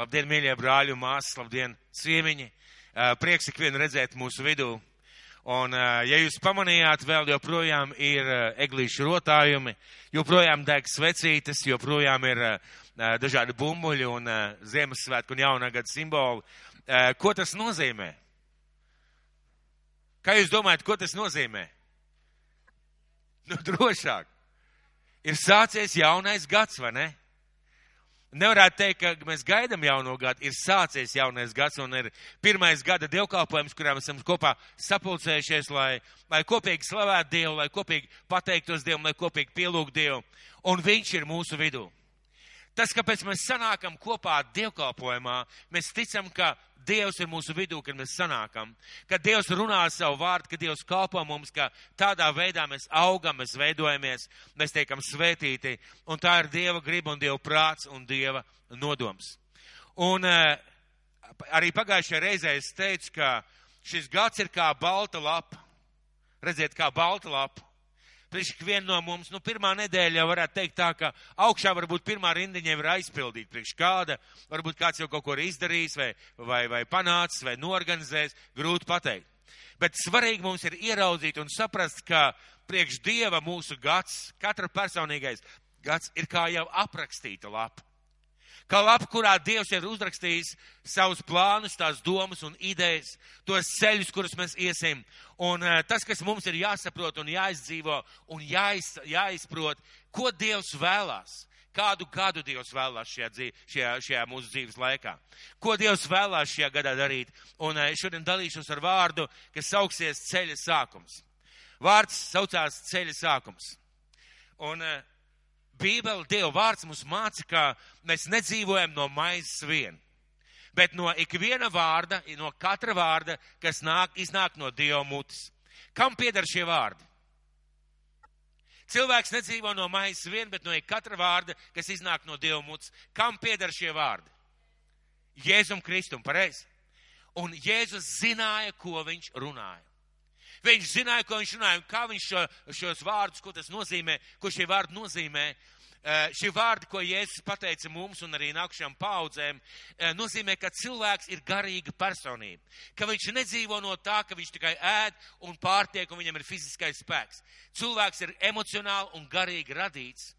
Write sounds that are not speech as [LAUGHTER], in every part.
Labdien, mīļie brāļi un māsas, labdien, ciemiņi. Prieks ikvienu redzēt mūsu vidū. Un, ja jūs pamanījāt, vēl joprojām ir eglīšu rotājumi, joprojām deg svecītes, joprojām ir dažādi bumbuļi un Ziemassvētku un jaunā gada simboli. Ko tas nozīmē? Kā jūs domājat, ko tas nozīmē? Nu, drošāk. Ir sācies jaunais gads, vai ne? Nevarētu teikt, ka mēs gaidām jauno gadu. Ir sācies jaunais gads un ir pirmais gada dievkalpojums, kurā mēs esam kopā sapulcējušies, lai, lai kopīgi slavētu Dievu, lai kopīgi pateiktos Dievam, lai kopīgi pielūgtu Dievu. Un Viņš ir mūsu vidū. Tas, kāpēc mēs sanākam kopā dievkalpojumā, mēs ticam, ka Dievs ir mūsu vidū, kad mēs sanākam, ka Dievs runā savu vārdu, ka Dievs kalpo mums, ka tādā veidā mēs augam, mēs veidojamies, mēs tiekam svētīti, un tā ir Dieva griba un Dieva prāts un Dieva nodoms. Un uh, arī pagājušajā reizē es teicu, ka šis gads ir kā balta lapa. Redziet, kā balta lapa priekš ikvienu no mums, nu, pirmā nedēļa jau varētu teikt tā, ka augšā varbūt pirmā rindiņa ir aizpildīta priekš kāda, varbūt kāds jau kaut ko ir izdarījis vai, vai, vai panācis vai norganizējis, grūti pateikt. Bet svarīgi mums ir ieraudzīt un saprast, ka priekš Dieva mūsu gads, katra personīgais gads ir kā jau aprakstīta lapa kā lapa, kurā Dievs ir uzrakstījis savus plānus, tās domas un idejas, tos ceļus, kurus mēs iesim. Un uh, tas, kas mums ir jāsaprot un jāizdzīvo un jāiz, jāizprot, ko Dievs vēlās. Kādu gadu Dievs vēlās šajā, dzīv, šajā, šajā mūsu dzīves laikā? Ko Dievs vēlās šajā gadā darīt? Un uh, šodien dalīšos ar vārdu, kas sauksies ceļa sākums. Vārds saucās ceļa sākums. Un uh, Bībele, Dieva vārds mums māca, ka mēs nedzīvojam no maizes vien, bet no ikviena vārda, no katra vārda, kas nāk, iznāk no Dieva mutes. Kam pieder šie vārdi? Cilvēks nedzīvo no maizes vien, bet no katra vārda, kas iznāk no Dieva mutes. Kam pieder šie vārdi? Jēzum Kristum, pareizi. Un Jēzus zināja, ko viņš runāja. Viņš zināja, ko viņš runāja un kā viņš šo, šos vārdus, ko tas nozīmē, ko šie vārdi nozīmē. Uh, šie vārdi, ko Jēzus pateica mums un arī nākušajām paudzēm, uh, nozīmē, ka cilvēks ir garīga personība. Ka viņš nedzīvo no tā, ka viņš tikai ēd un pārtiek un viņam ir fiziskais spēks. Cilvēks ir emocionāli un garīgi radīts.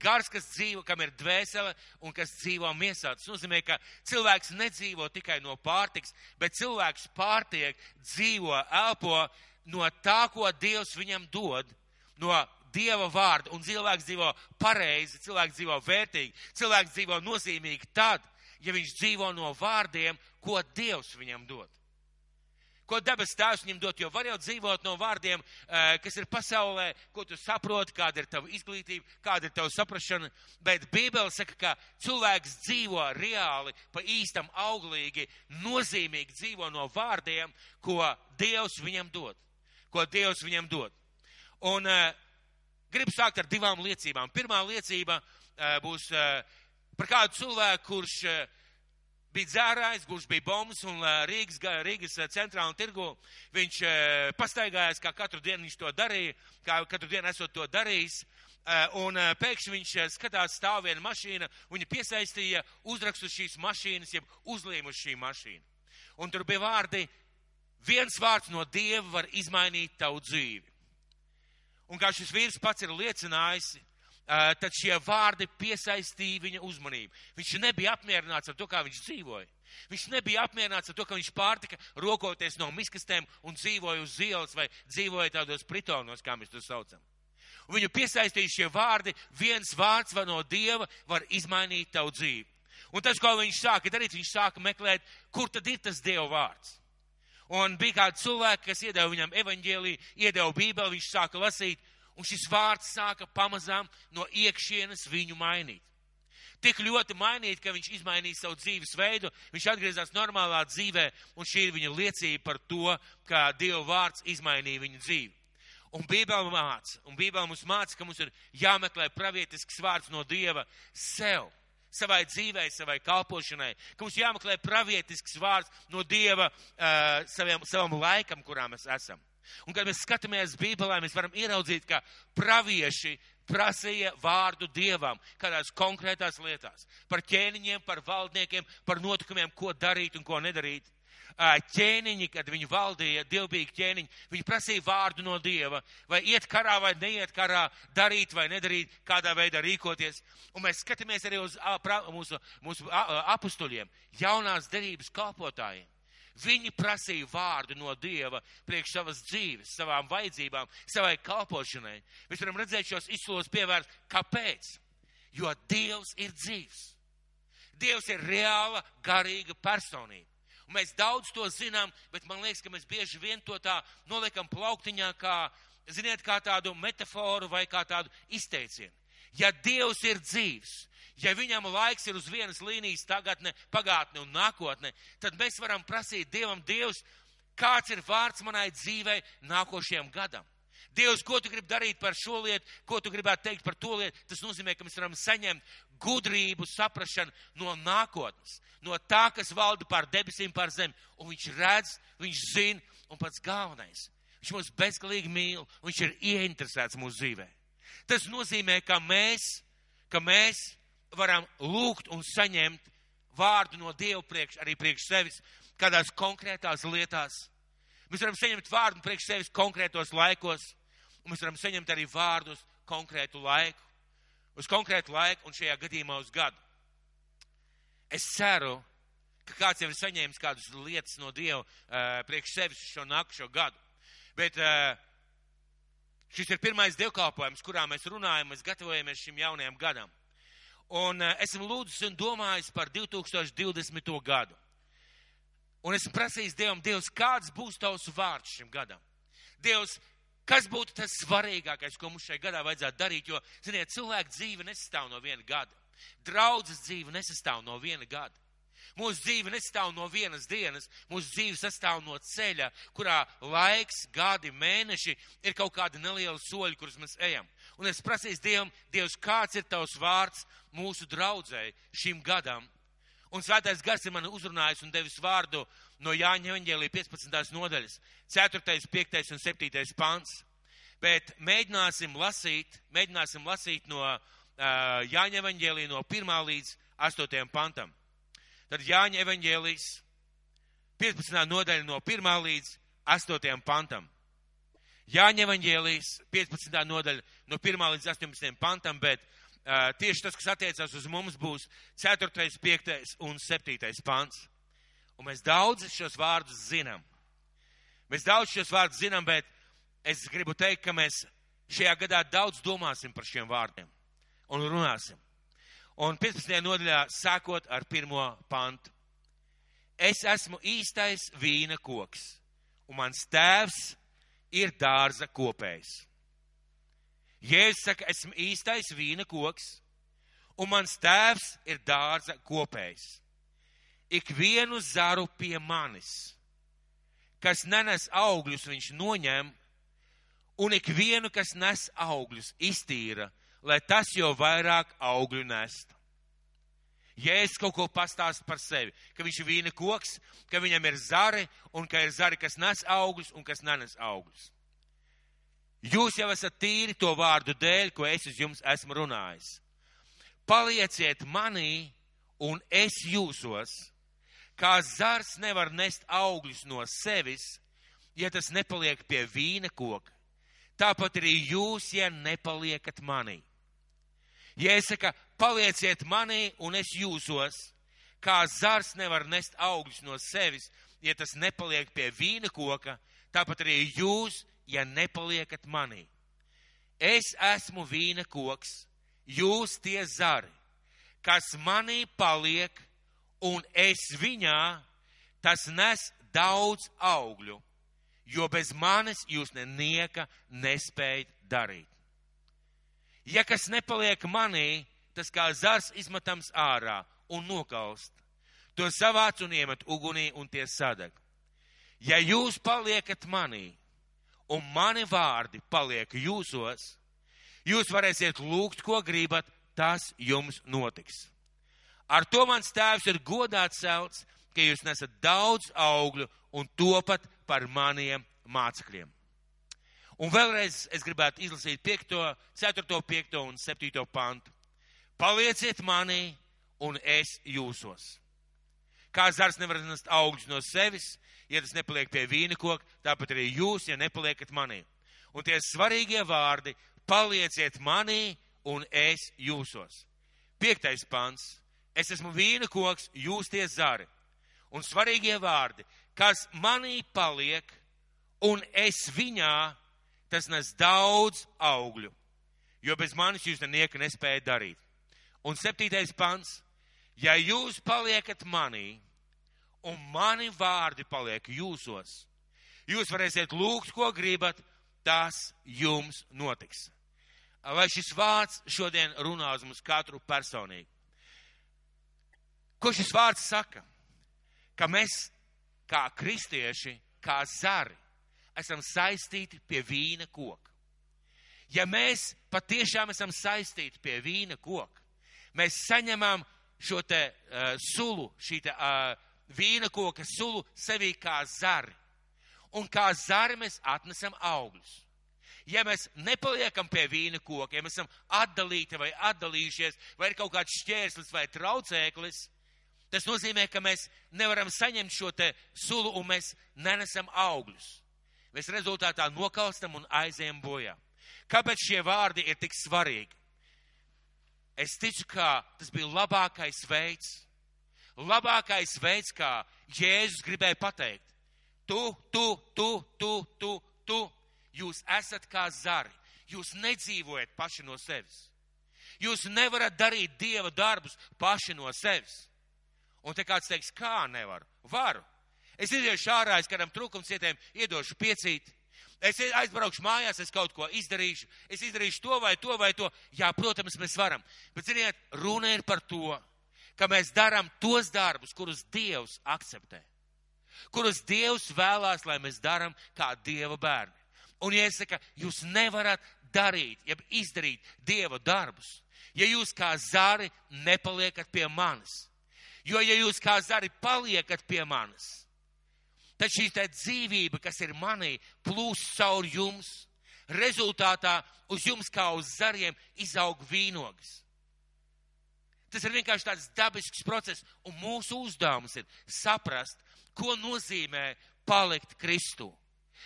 Gars, kas dzīvo, kam ir dvēsele un kas dzīvo miesā. Tas nozīmē, ka cilvēks nedzīvo tikai no pārtiks, bet cilvēks pārtiek, dzīvo, elpo no tā, ko Dievs viņam dod, no Dieva vārda. Un cilvēks dzīvo pareizi, cilvēks dzīvo vērtīgi, cilvēks dzīvo nozīmīgi tad, ja viņš dzīvo no vārdiem, ko Dievs viņam dod ko debes tēvs viņam dot, jo var jau dzīvot no vārdiem, eh, kas ir pasaulē, ko tu saproti, kāda ir tava izglītība, kāda ir tava saprašana, bet Bībele saka, ka cilvēks dzīvo reāli, pa īstam auglīgi, nozīmīgi dzīvo no vārdiem, ko Dievs viņam dod, ko Dievs viņam dod. Un uh, gribu sākt ar divām liecībām. Pirmā liecība uh, būs par kādu cilvēku, kurš bija dzērājs, kurš bija bombas un Rīgas, Rīgas centrāla tirgu. Viņš pastaigājās, kā katru dienu viņš to darīja, kā katru dienu esot to darījis. Un pēkšņi viņš skatās, stāv viena mašīna, viņa piesaistīja uzrakstu šīs mašīnas, jeb uzlīmu uz šī mašīna. Un tur bija vārdi, viens vārds no Dieva var izmainīt tavu dzīvi. Un kā šis vīrs pats ir liecinājis, tad šie vārdi piesaistīja viņa uzmanību. Viņš nebija apmierināts ar to, kā viņš dzīvoja. Viņš nebija apmierināts ar to, ka viņš pārtika rokoties no miskastēm un dzīvoja uz ielas vai dzīvoja tādos pritonos, kā mēs to saucam. Un viņu piesaistīja šie vārdi, viens vārds var no Dieva var izmainīt tavu dzīvi. Un tas, ko viņš sāka darīt, viņš sāka meklēt, kur tad ir tas Dieva vārds. Un bija kādi cilvēki, kas iedeva viņam evaņģēlī, iedeva bībeli, viņš sāka lasīt, un šis vārds sāka pamazām no iekšienes viņu mainīt. Tik ļoti mainīt, ka viņš izmainīja savu dzīvesveidu, viņš atgriezās normālā dzīvē, un šī ir viņa liecība par to, kā Dieva vārds izmainīja viņu dzīvi. Un Bībele māca, un Bībele mums māca, ka mums ir jāmeklē pravietisks vārds no Dieva sev, savai dzīvei, savai kalpošanai, ka mums jāmeklē pravietisks vārds no Dieva uh, saviem, savam laikam, kurā mēs esam. Un, kad mēs skatāmies Bībelē, mēs varam ieraudzīt, ka pravieši prasīja vārdu dievam kādās konkrētās lietās. Par ķēniņiem, par valdniekiem, par notikumiem, ko darīt un ko nedarīt. Ķēniņi, kad viņi valdīja, dievbijīgi ķēniņi, viņi prasīja vārdu no dieva, vai iet karā vai neiet karā, darīt vai nedarīt, kādā veidā rīkoties. Un mēs skatāmies arī uz mūsu, mūsu apustuļiem, jaunās derības kalpotājiem. Viņi prasīja vārdu no Dieva priekš savas dzīves, savām vajadzībām, savai kalpošanai. Mēs varam redzēt šos izsolos pievērst. Kāpēc? Jo Dievs ir dzīvs. Dievs ir reāla, garīga personība. Un mēs daudz to zinām, bet man liekas, ka mēs bieži vien to tā noliekam plauktiņā kā, ziniet, kā tādu metaforu vai kā tādu izteicienu. Ja Dievs ir dzīvs, ja viņam laiks ir uz vienas līnijas tagadne, pagātne un nākotne, tad mēs varam prasīt Dievam, Dievs, kāds ir vārds manai dzīvei nākošajam gadam. Dievs, ko tu gribi darīt par šo lietu, ko tu gribētu teikt par to lietu, tas nozīmē, ka mēs varam saņemt gudrību, saprašanu no nākotnes, no tā, kas valda pār debesīm, pār zemi. Un viņš redz, viņš zina, un pats galvenais, viņš mūs bezgalīgi mīl, un viņš ir ieinteresēts mūsu dzīvē. Tas nozīmē, ka mēs, ka mēs varam lūgt un saņemt vārdu no Dieva priekš, arī priekš sevis, kādās konkrētās lietās. Mēs varam saņemt vārdu priekš sevis konkrētos laikos, un mēs varam saņemt arī vārdus konkrētu laiku, uz konkrētu laiku un šajā gadījumā uz gadu. Es ceru, ka kāds jau ir saņēmis kādas lietas no Dieva uh, priekš sevis šo nākušo gadu. Bet uh, šis ir pirmais dievkalpojums, kurā mēs runājam, mēs gatavojamies šim jaunajam gadam. Un uh, esmu lūdzis un domājis par 2020. gadu. Un esmu prasījis Dievam, Dievs, kāds būs tavs vārds šim gadam? Dievs, Kas būtu tas svarīgākais, ko mums šajā gadā vajadzētu darīt? Jo, ziniet, cilvēka dzīve nesastāv no viena gada. Draudzes dzīve nesastāv no viena gada. Mūsu dzīve nesastāv no vienas dienas, mūsu dzīve sastāv no ceļa, kurā laiks, gadi, mēneši ir kaut kādi nelieli soļi, kurus mēs ejam. Un es prasīju Dievam, Dievs, kāds ir tavs vārds mūsu draudzēji šim gadam? Un svētais gars ir man uzrunājis un devis vārdu no Jāņa evaņģēlī 15. nodaļas, 4., 5. un 7. pants. Bet mēģināsim lasīt, mēģināsim lasīt no uh, Jāņa evaņģēlī no 1. līdz 8. pantam. Tad Jāņa evaņģēlīs 15. nodaļa no 1. līdz 8. pantam. Jāņa evaņģēlīs 15. nodaļa no 1. līdz 18. pantam, bet uh, tieši tas, kas attiecās uz mums, būs 4., 5. un 7. pants. Un mēs daudz šos vārdus zinām. Mēs daudz šos vārdus zinām, bet es gribu teikt, ka mēs šajā gadā daudz domāsim par šiem vārdiem un runāsim. Un 15. nodaļā sākot ar pirmo pantu. Es esmu īstais vīna koks, un mans tēvs ir dārza kopējs. Jēzus saka, esmu īstais vīna koks, un mans tēvs ir dārza kopējs ikvienu zaru pie manis, kas nenes augļus, viņš noņem, un ikvienu, kas nes augļus, iztīra, lai tas jau vairāk augļu nest. Ja es kaut ko pastāstu par sevi, ka viņš ir vīna koks, ka viņam ir zari, un ka ir zari, kas nes augļus un kas nenes augļus. Jūs jau esat tīri to vārdu dēļ, ko es uz jums esmu runājis. Palieciet manī, un es jūsos kā zars nevar nest augļus no sevis, ja tas nepaliek pie vīna koka. Tāpat arī jūs, ja nepaliekat manī. Saku, palieciet manī un es jūsos, kā zars nevar nest augļus no sevis, ja tas nepaliek pie vīna koka, tāpat arī jūs, ja nepaliekat manī. Es esmu vīna koks, jūs tie zari, kas manī paliek un es viņā, tas nes daudz augļu, jo bez manis jūs nenieka nespējat darīt. Ja kas nepaliek manī, tas kā zars izmetams ārā un nokalst. To savāc un iemet ugunī un tie sadeg. Ja jūs paliekat manī, un mani vārdi paliek jūsos, jūs varēsiet lūgt, ko gribat, tas jums notiks. Ar to mans tēvs ir godāts celts, ka jūs nesat daudz augļu un topat par maniem mācekļiem. Un vēlreiz es gribētu izlasīt 5, 4, 5 un 7 pantu. Palieciet manī, un es jūsos. Kā zars nevar nest augļus no sevis, ja tas nepaliek pie vīna koka, tāpat arī jūs, ja nepaliekat manī. Un tie svarīgie vārdi - palieciet manī, un es jūsos. Piektais pants. Es esmu vīna koks, jūs tie zari. Un svarīgie vārdi, kas manī paliek, un es viņā, tas nes daudz augļu, jo bez manis jūs neko nespējat darīt. Un septītais pants. Ja jūs paliekat manī, un mani vārdi paliek jūsos, jūs varēsiet lūgt, ko gribat, tas jums notiks. Lai šis vārds šodien runā uz mums katru personīgi. Ko šis vārds saka? Ka mēs, kā kristieši, kā zari, esam saistīti pie vīna koka. Ja mēs patiešām esam saistīti pie vīna koka, mēs saņemam šo te uh, sulu, šī te uh, vīna koka sulu sevī kā zari. Un kā zari mēs atnesam augļus. Ja mēs nepaliekam pie vīna koka, ja mēs esam atdalīti vai atdalījušies, vai ir kaut kāds šķērslis vai traucēklis, tas nozīmē, ka mēs nevaram saņemt šo te sulu un mēs nenesam augļus. Mēs rezultātā nokalstam un aizējam bojā. Kāpēc šie vārdi ir tik svarīgi? Es ticu, ka tas bija labākais veids, labākais veids, kā Jēzus gribēja pateikt. Tu, tu, tu, tu, tu, tu, jūs esat kā zari. Jūs nedzīvojat paši no sevis. Jūs nevarat darīt dieva darbus paši no sevis. Un te kāds teiks, kā nevaru? Varu. Es iziešu ārā, es kādam trūkumcietēm iedošu piecīt. Es aizbraukšu mājās, es kaut ko izdarīšu, es izdarīšu to vai to vai to. Jā, protams, mēs varam. Bet, ziniet, runa ir par to, ka mēs darām tos darbus, kurus Dievs akceptē. Kurus Dievs vēlās, lai mēs darām kā Dieva bērni. Un, ja es saku, jūs nevarat darīt, jeb izdarīt Dieva darbus, ja jūs kā zari nepaliekat pie manis. Jo, ja jūs kā zari paliekat pie manis, tad šī dzīvība, kas ir manī, plūs caur jums. Rezultātā uz jums kā uz zariem izaug vīnogas. Tas ir vienkārši tāds dabisks process, un mūsu uzdevums ir saprast, ko nozīmē palikt Kristū.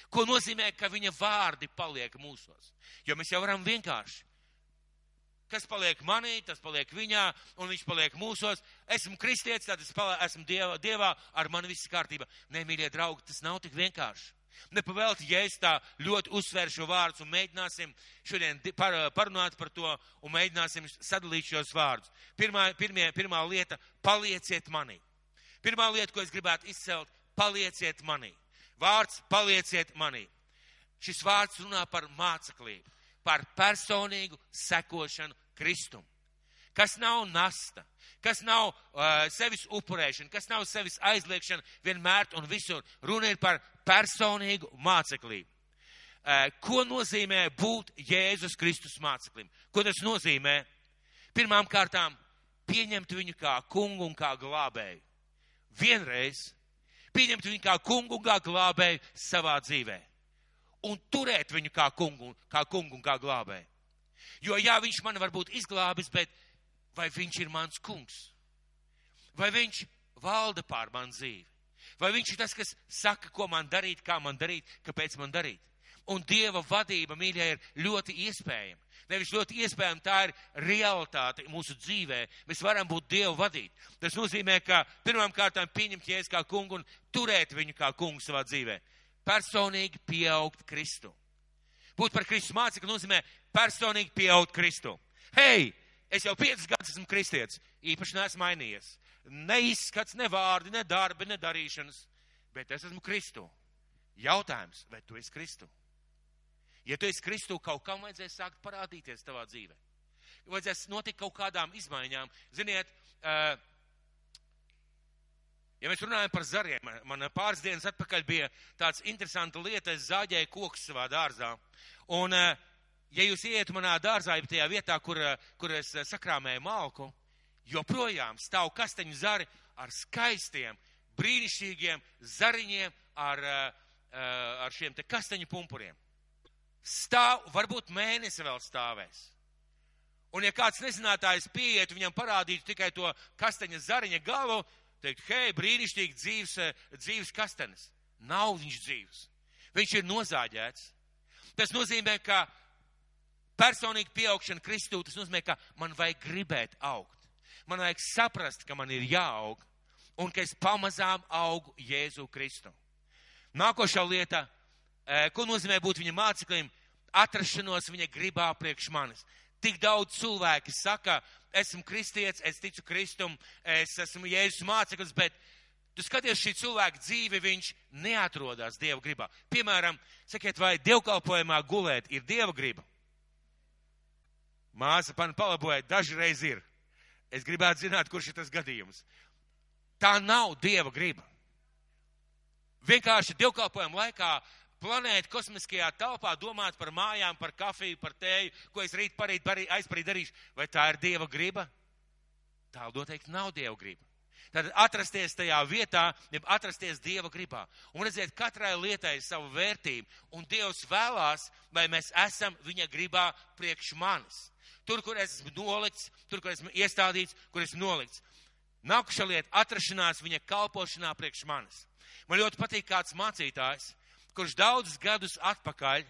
Ko nozīmē, ka viņa vārdi paliek mūsos. Jo mēs jau varam vienkārši. Kas paliek manī, tas paliek viņā, un viņš paliek mūsos. Esmu kristietis, tad es paliek, esmu dievā, dievā, ar mani viss kārtībā. Nē, mīļie draugi, tas nav tik vienkārši. Nepavēlti, ja es tā ļoti uzsveru šo vārdus un mēģināsim šodien par, parunāt par to un mēģināsim sadalīt šos vārdus. Pirmā, pirmie, pirmā lieta - palieciet manī. Pirmā lieta, ko es gribētu izcelt - palieciet manī. Vārds - palieciet manī. Šis vārds runā par māceklību par personīgu sekošanu Kristum. Kas nav nasta, kas nav uh, sevis upurēšana, kas nav sevis aizliekšana vienmēr un visur. Runa ir par personīgu māceklību. Uh, ko nozīmē būt Jēzus Kristus māceklim? Ko tas nozīmē? Pirmām kārtām pieņemt viņu kā kungu un kā glābēju. Vienreiz pieņemt viņu kā kungu un kā glābēju savā dzīvēm un turēt viņu kā kungu, kā kungu un kā glābēju. Jo jā, viņš man varbūt izglābis, bet vai viņš ir mans kungs? Vai viņš valda pār man dzīvi? Vai viņš ir tas, kas saka, ko man darīt, kā man darīt, kāpēc man darīt? Un Dieva vadība, mīļie, ir ļoti iespējama. Nevis ļoti iespējama, tā ir realitāte mūsu dzīvē. Mēs varam būt Dievu vadīt. Tas nozīmē, ka pirmām kārtām pieņemt jēzu kā kungu un turēt viņu kā kungu savā dzīvē personīgi pieaugt Kristu. Būt par Kristus mācekli nozīmē personīgi pieaugt Kristu. Hei, es jau piecus gadus esmu kristietis, īpaši neesmu mainījies. Ne izskats, ne vārdi, ne darbi, ne darīšanas, bet es esmu Kristu. Jautājums, vai tu esi Kristu? Ja tu esi Kristu, kaut kam vajadzēs sākt parādīties tavā dzīvē. Vajadzēs notikt kaut kādām izmaiņām. Ziniet, uh, Ja mēs runājam par zariem, man pāris dienas atpakaļ bija tāds interesanta lieta, es zāģēju kokus savā dārzā. Un, eh, ja jūs iet manā dārzā, ja tajā vietā, kur, eh, kur es eh, sakrāmēju malku, joprojām stāv kasteņu zari ar skaistiem, brīnišķīgiem zariņiem, ar, ar šiem te kasteņu pumpuriem. stāv, varbūt mēnesi vēl stāvēs. Un ja kāds nezinātājs pieiet, viņam parādītu tikai to kastaņa zariņa galu, teikt, hei, brīnišķīgi dzīves, dzīves kastanis. Nav viņš dzīves. Viņš ir nozāģēts. Tas nozīmē, ka personīgi pieaugšana Kristū, tas nozīmē, ka man vajag gribēt augt. Man vajag saprast, ka man ir jāaug un ka es pamazām augu Jēzu Kristu. Nākošā lieta, ko nozīmē būt viņa māceklim, atrašanos viņa gribā priekš manis. Tik daudz cilvēki saka, esmu kristietis, es ticu Kristum, es esmu Jēzus māceklis, bet tu skaties šī cilvēka dzīve, viņš neatrodas Dieva gribā. Piemēram, sakiet, vai dievkalpojumā gulēt ir Dieva griba? Māsa man palaboja, dažreiz ir. Es gribētu zināt, kurš ir tas gadījums. Tā nav Dieva griba. Vienkārši dievkalpojuma laikā planēt kosmiskajā telpā, domāt par mājām, par kafiju, par tēju, ko es rīt parīt, parīt aizparīt darīšu. Vai tā ir Dieva griba? Tā noteikti nav Dieva griba. Tad atrasties tajā vietā, jeb atrasties Dieva gribā. Un redziet, katrai lietai ir sava vērtība. Un Dievs vēlās, lai mēs esam viņa gribā priekš manis. Tur, kur es esmu nolikts, tur, kur esmu iestādīts, kur esmu nolikts. Nākuša lieta - atrašanās viņa kalpošanā priekš manis. Man ļoti patīk kāds mācītājs, kurš daudzus gadus atpakaļ,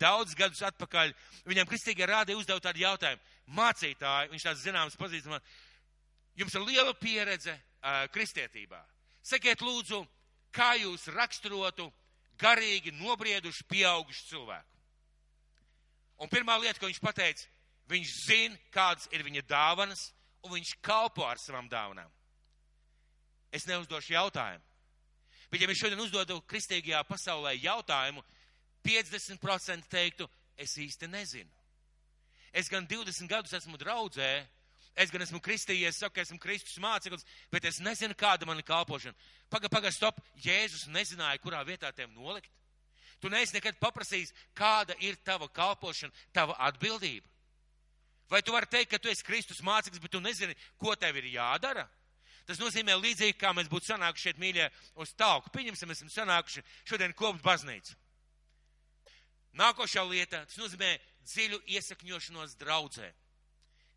daudzus gadus atpakaļ, viņam kristīgie rādīja uzdev tādu jautājumu. Mācītāji, viņš tāds zināms pazīstams, jums ir liela pieredze uh, kristietībā. Sakiet lūdzu, kā jūs raksturotu garīgi nobrieduši pieaugušu cilvēku? Un pirmā lieta, ko viņš pateica, viņš zina, kādas ir viņa dāvanas, un viņš kalpo ar savām dāvanām. Es neuzdošu jautājumu. Bet, ja mēs šodien uzdodu kristīgajā pasaulē jautājumu, 50% teiktu, es īsti nezinu. Es gan 20 gadus esmu draudzē, es gan esmu kristījies, saku, esmu Kristus māceklis, bet es nezinu, kāda man ir kalpošana. Paga, paga, stop, Jēzus nezināja, kurā vietā tiem nolikt. Tu neesi nekad paprasījis, kāda ir tava kalpošana, tava atbildība. Vai tu vari teikt, ka tu esi Kristus māceklis, bet tu nezini, ko tev ir jādara? Tas nozīmē līdzīgi, kā mēs būtu sanākuši šeit mīļie uz talku. Pieņemsim, esam sanākuši šodien kopt baznīcu. Nākošā lieta, tas nozīmē dziļu iesakņošanos draudzē.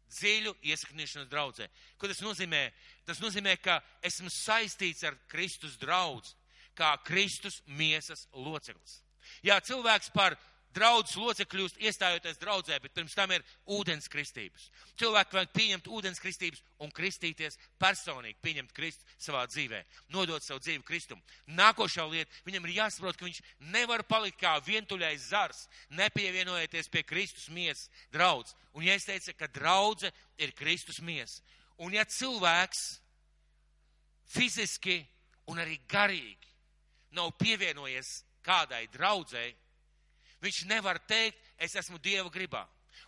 Dziļu iesakņošanos draudzē. Ko tas nozīmē? Tas nozīmē, ka esmu saistīts ar Kristus draudz, kā Kristus miesas loceklis. Jā, cilvēks par Draudzes locekļi kļūst iestājoties draudzē, bet pirms tam ir ūdens kristības. Cilvēki vajag pieņemt ūdens kristības un kristīties personīgi, pieņemt Kristu savā dzīvē, nodot savu dzīvi Kristum. Nākošā lieta, viņam ir jāsaprot, ka viņš nevar palikt kā vientuļais zars, nepievienojoties pie Kristus miesas draudz. Un ja es teicu, ka draudze ir Kristus miesa, un ja cilvēks fiziski un arī garīgi nav pievienojies kādai draudzēji, Viņš nevar teikt, es esmu Dieva gribā.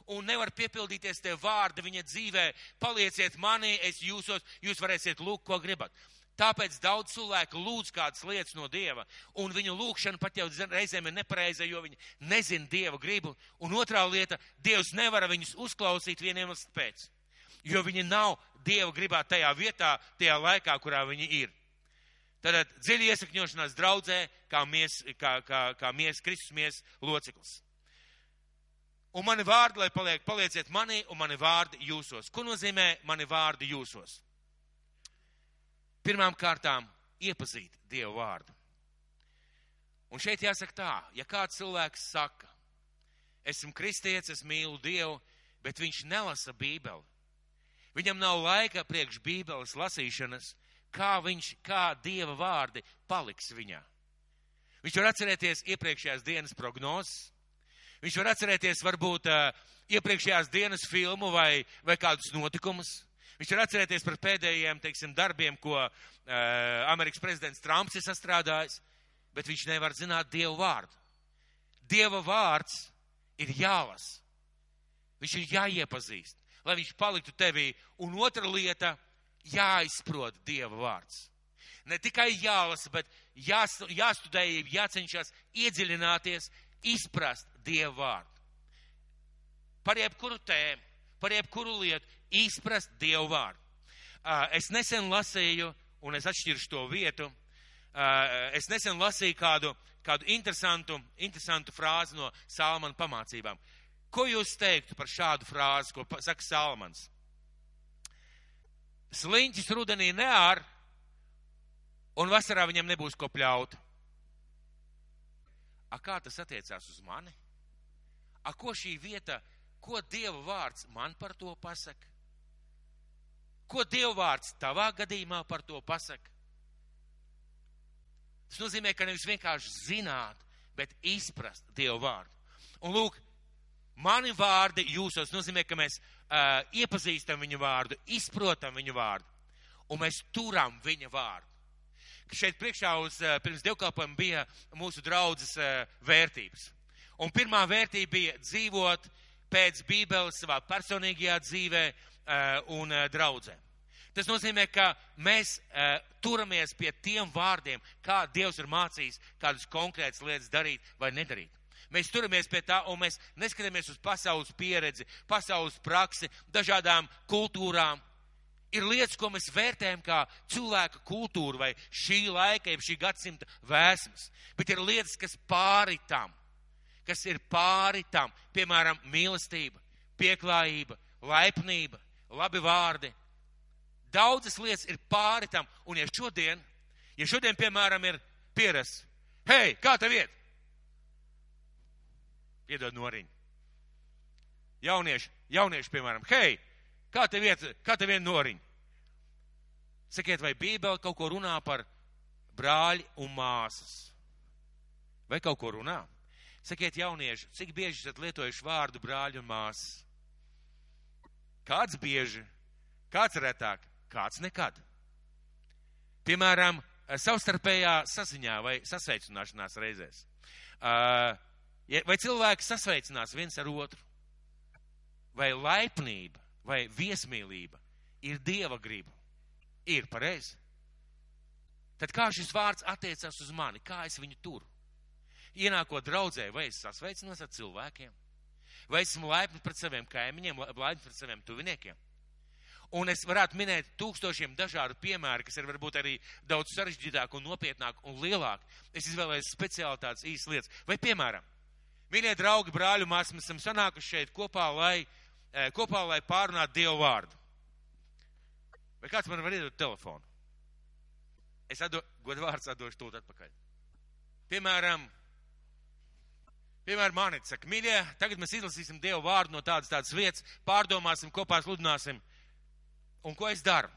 Un nevar piepildīties tie vārdi viņa dzīvē, palieciet manī, es jūsos, jūs varēsiet lūgt, ko gribat. Tāpēc daudz cilvēku lūdz kādas lietas no Dieva, un viņu lūgšana pat jau reizēm ir nepareiza, jo viņi nezina Dieva gribu. Un otrā lieta, Dievs nevar viņus uzklausīt vieniem pēc, jo viņi nav Dieva gribā tajā vietā, tajā laikā, kurā viņi ir. Tātad dziļi iesakņošanās draudzē, kā mies, kā, kā, kā mies, Kristus mies loceklis. Un mani vārdi, lai paliek, palieciet manī, un mani vārdi jūsos. Ko nozīmē mani vārdi jūsos? Pirmām kārtām iepazīt Dievu vārdu. Un šeit jāsaka tā, ja kāds cilvēks saka, esmu kristietis, es mīlu Dievu, bet viņš nelasa Bībeli. Viņam nav laika priekš Bībeles lasīšanas, kā viņš, kā Dieva vārdi paliks viņā. Viņš var atcerēties iepriekšējās dienas prognozes, viņš var atcerēties varbūt uh, iepriekšējās dienas filmu vai, vai kādus notikumus. Viņš var atcerēties par pēdējiem, teiksim, darbiem, ko uh, Amerikas prezidents Trumps ir sastrādājis, bet viņš nevar zināt Dievu vārdu. Dieva vārds ir jālas. Viņš ir jāiepazīst, lai viņš paliktu tevī. Un otra lieta jāizprot Dieva vārds. Ne tikai jālasa, bet jās, jāstudē, jācenšas iedziļināties, izprast Dieva vārdu. Par jebkuru tēmu, par jebkuru lietu, izprast Dieva vārdu. Es nesen lasīju, un es atšķiršu to vietu, es nesen lasīju kādu, kādu interesantu, interesantu frāzi no Salmana pamācībām. Ko jūs teiktu par šādu frāzi, ko saka Salmans? Sliņķis rudenī neār, un vasarā viņam nebūs ko pļaut. A kā tas attiecās uz mani? A ko šī vieta, ko Dieva vārds man par to pasaka? Ko Dieva vārds tavā gadījumā par to pasaka? Tas nozīmē, ka nevis vienkārši zināt, bet izprast Dievu vārdu. Un lūk, mani vārdi jūsos nozīmē, ka mēs uh, iepazīstam viņu vārdu, izprotam viņu vārdu, un mēs turam viņa vārdu. Šeit priekšā uz, uh, pirms dievkalpojuma bija mūsu draudzes uh, vērtības. Un pirmā vērtība bija dzīvot pēc Bībeles savā personīgajā dzīvē uh, un uh, draudzē. Tas nozīmē, ka mēs uh, turamies pie tiem vārdiem, kā Dievs ir mācījis, kādas konkrētas lietas darīt vai nedarīt. Mēs turamies pie tā, un mēs neskatāmies uz pasaules pieredzi, pasaules praksi, dažādām kultūrām. Ir lietas, ko mēs vērtējam kā cilvēka kultūru vai šī laika, jeb šī gadsimta vēsmas, bet ir lietas, kas pāri tam, kas ir pāri tam, piemēram, mīlestība, pieklājība, laipnība, labi vārdi, Daudzas lietas ir pāri tam. Un ja šodien, ja šodien, piemēram, ir pierasts, hei, kā tev iet? Piedod noriņu. Jaunieši, jaunieši, piemēram, hei, kā tev iet, kā tev iet noriņu? Sakiet, vai Bībele kaut ko runā par brāļi un māsas? Vai kaut ko runā? Sakiet, jaunieši, cik bieži esat lietojuši vārdu brāļi un māsas? Kāds bieži, kāds retāk? kāds nekad. Piemēram, savstarpējā saziņā vai sasveicināšanās reizēs. Vai cilvēki sasveicinās viens ar otru? Vai laipnība vai viesmīlība ir dieva griba? Ir pareizi. Tad kā šis vārds attiecas uz mani, kā es viņu turu? Ienākot draudzē, vai es sasveicinos ar cilvēkiem? Vai esmu laipni pret saviem kaimiņiem, laipni pret saviem tuviniekiem? Un es varētu minēt tūkstošiem dažādu piemēru, kas ir varbūt arī daudz sarežģītāk un nopietnāk un lielāk. Es izvēlējos speciāli tādas īsas lietas. Vai, piemēram, mīļie draugi, māsas, mēs esam sanākuši šeit kopā, lai, eh, kopā, lai pārunātu Dievu vārdu. Vai kāds man var iedot telefonu? Es atdo, godu vārds atdošu tūlīt atpakaļ. Piemēram, piemēram, manīt saka, mīļie, tagad mēs izlasīsim Dievu vārdu no tādas tādas vietas, pārdomāsim, kopā sludināsim. Un ko es daru?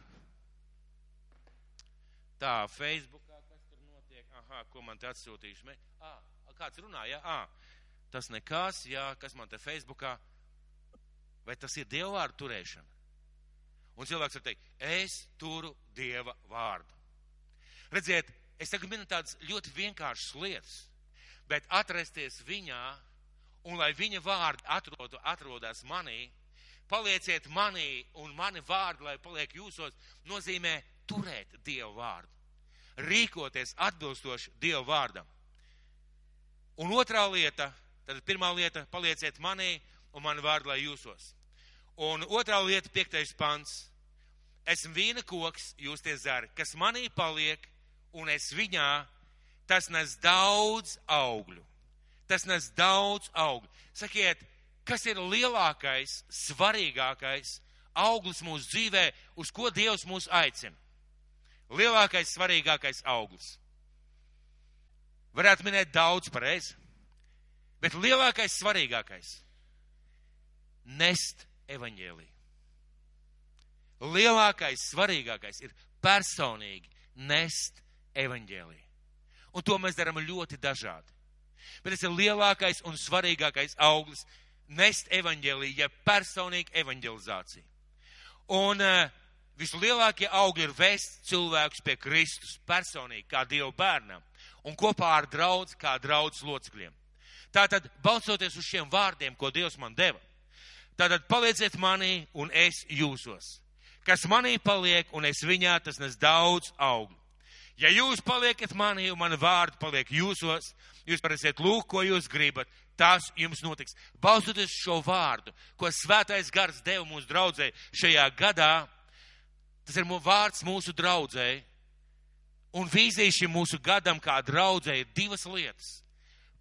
Tā, Facebookā, kas tur notiek? Aha, ko man te atsūtījuši? Me... Ah, kāds runā, jā? Ah, tas nekas, jā, kas man te Facebookā? Vai tas ir Dieva vārdu turēšana? Un cilvēks var teikt, es turu Dieva vārdu. Redziet, es tagad minu tādas ļoti vienkāršas lietas, bet atrasties viņā un lai viņa vārdi atrodu, atrodas manī, palieciet manī un mani vārdi, lai paliek jūsos, nozīmē turēt Dievu vārdu. Rīkoties atbilstoši Dievu vārdam. Un otrā lieta, tad pirmā lieta, palieciet manī un mani vārdi, lai jūsos. Un otrā lieta, piektais pants. Esmu vīna koks, jūs tie zari, kas manī paliek un es viņā, tas nes daudz augļu. Tas nes daudz augļu. Sakiet, kas ir lielākais, svarīgākais auglis mūsu dzīvē, uz ko Dievs mūs aicina. Lielākais, svarīgākais auglis. Varētu minēt daudz pareizi, bet lielākais, svarīgākais - nest evaņģēlī. Lielākais, svarīgākais ir personīgi nest evaņģēlī. Un to mēs darām ļoti dažādi. Bet tas ir lielākais un svarīgākais auglis, nest evaņģēlīju, ja personīga evaņģelizācija. Un uh, vislielākie augi ir vēst cilvēkus pie Kristus personīgi, kā Dieva bērnam, un kopā ar draudz, kā draudz locekļiem. Tātad, balsoties uz šiem vārdiem, ko Dievs man deva, tātad palieciet manī un es jūsos. Kas manī paliek un es viņā, tas nes daudz augļu. Ja jūs paliekat manī un mani vārdi paliek jūsos, jūs varēsiet lūgt, ko jūs gribat, tas jums notiks. Balstoties šo vārdu, ko svētais gars deva mūsu draudzē šajā gadā, tas ir vārds mūsu draudzē. Un vīzija šim mūsu gadam kā draudzē ir divas lietas.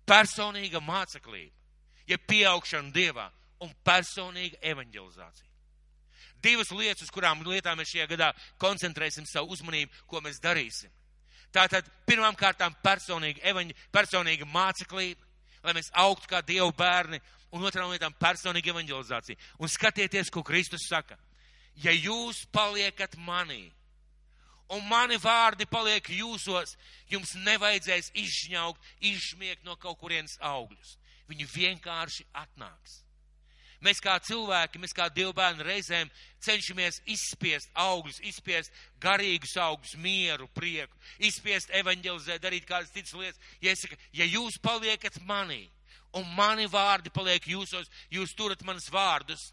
Personīga māceklība, ja pieaugšana Dievā un personīga evanģelizācija. Divas lietas, uz kurām lietām mēs šajā gadā koncentrēsim savu uzmanību, ko mēs darīsim. Tātad pirmām kārtām personīga, evaņ, personīga māceklība, lai mēs augtu kā Dievu bērni, un otrām lietām personīga evanģelizācija. Un skatieties, ko Kristus saka. Ja jūs paliekat manī, un mani vārdi paliek jūsos, jums nevajadzēs izšņaukt, izšmiegt no kaut kurienes augļus. Viņi vienkārši atnāks. Mēs kā cilvēki, mēs kā dievbērni reizēm cenšamies izspiest augļus, izspiest garīgus augļus, mieru, prieku, izspiest evanģelizēt, darīt kādas citas lietas. Ja, saka, ja jūs paliekat manī, un mani vārdi paliek jūsos, jūs turat manas vārdus,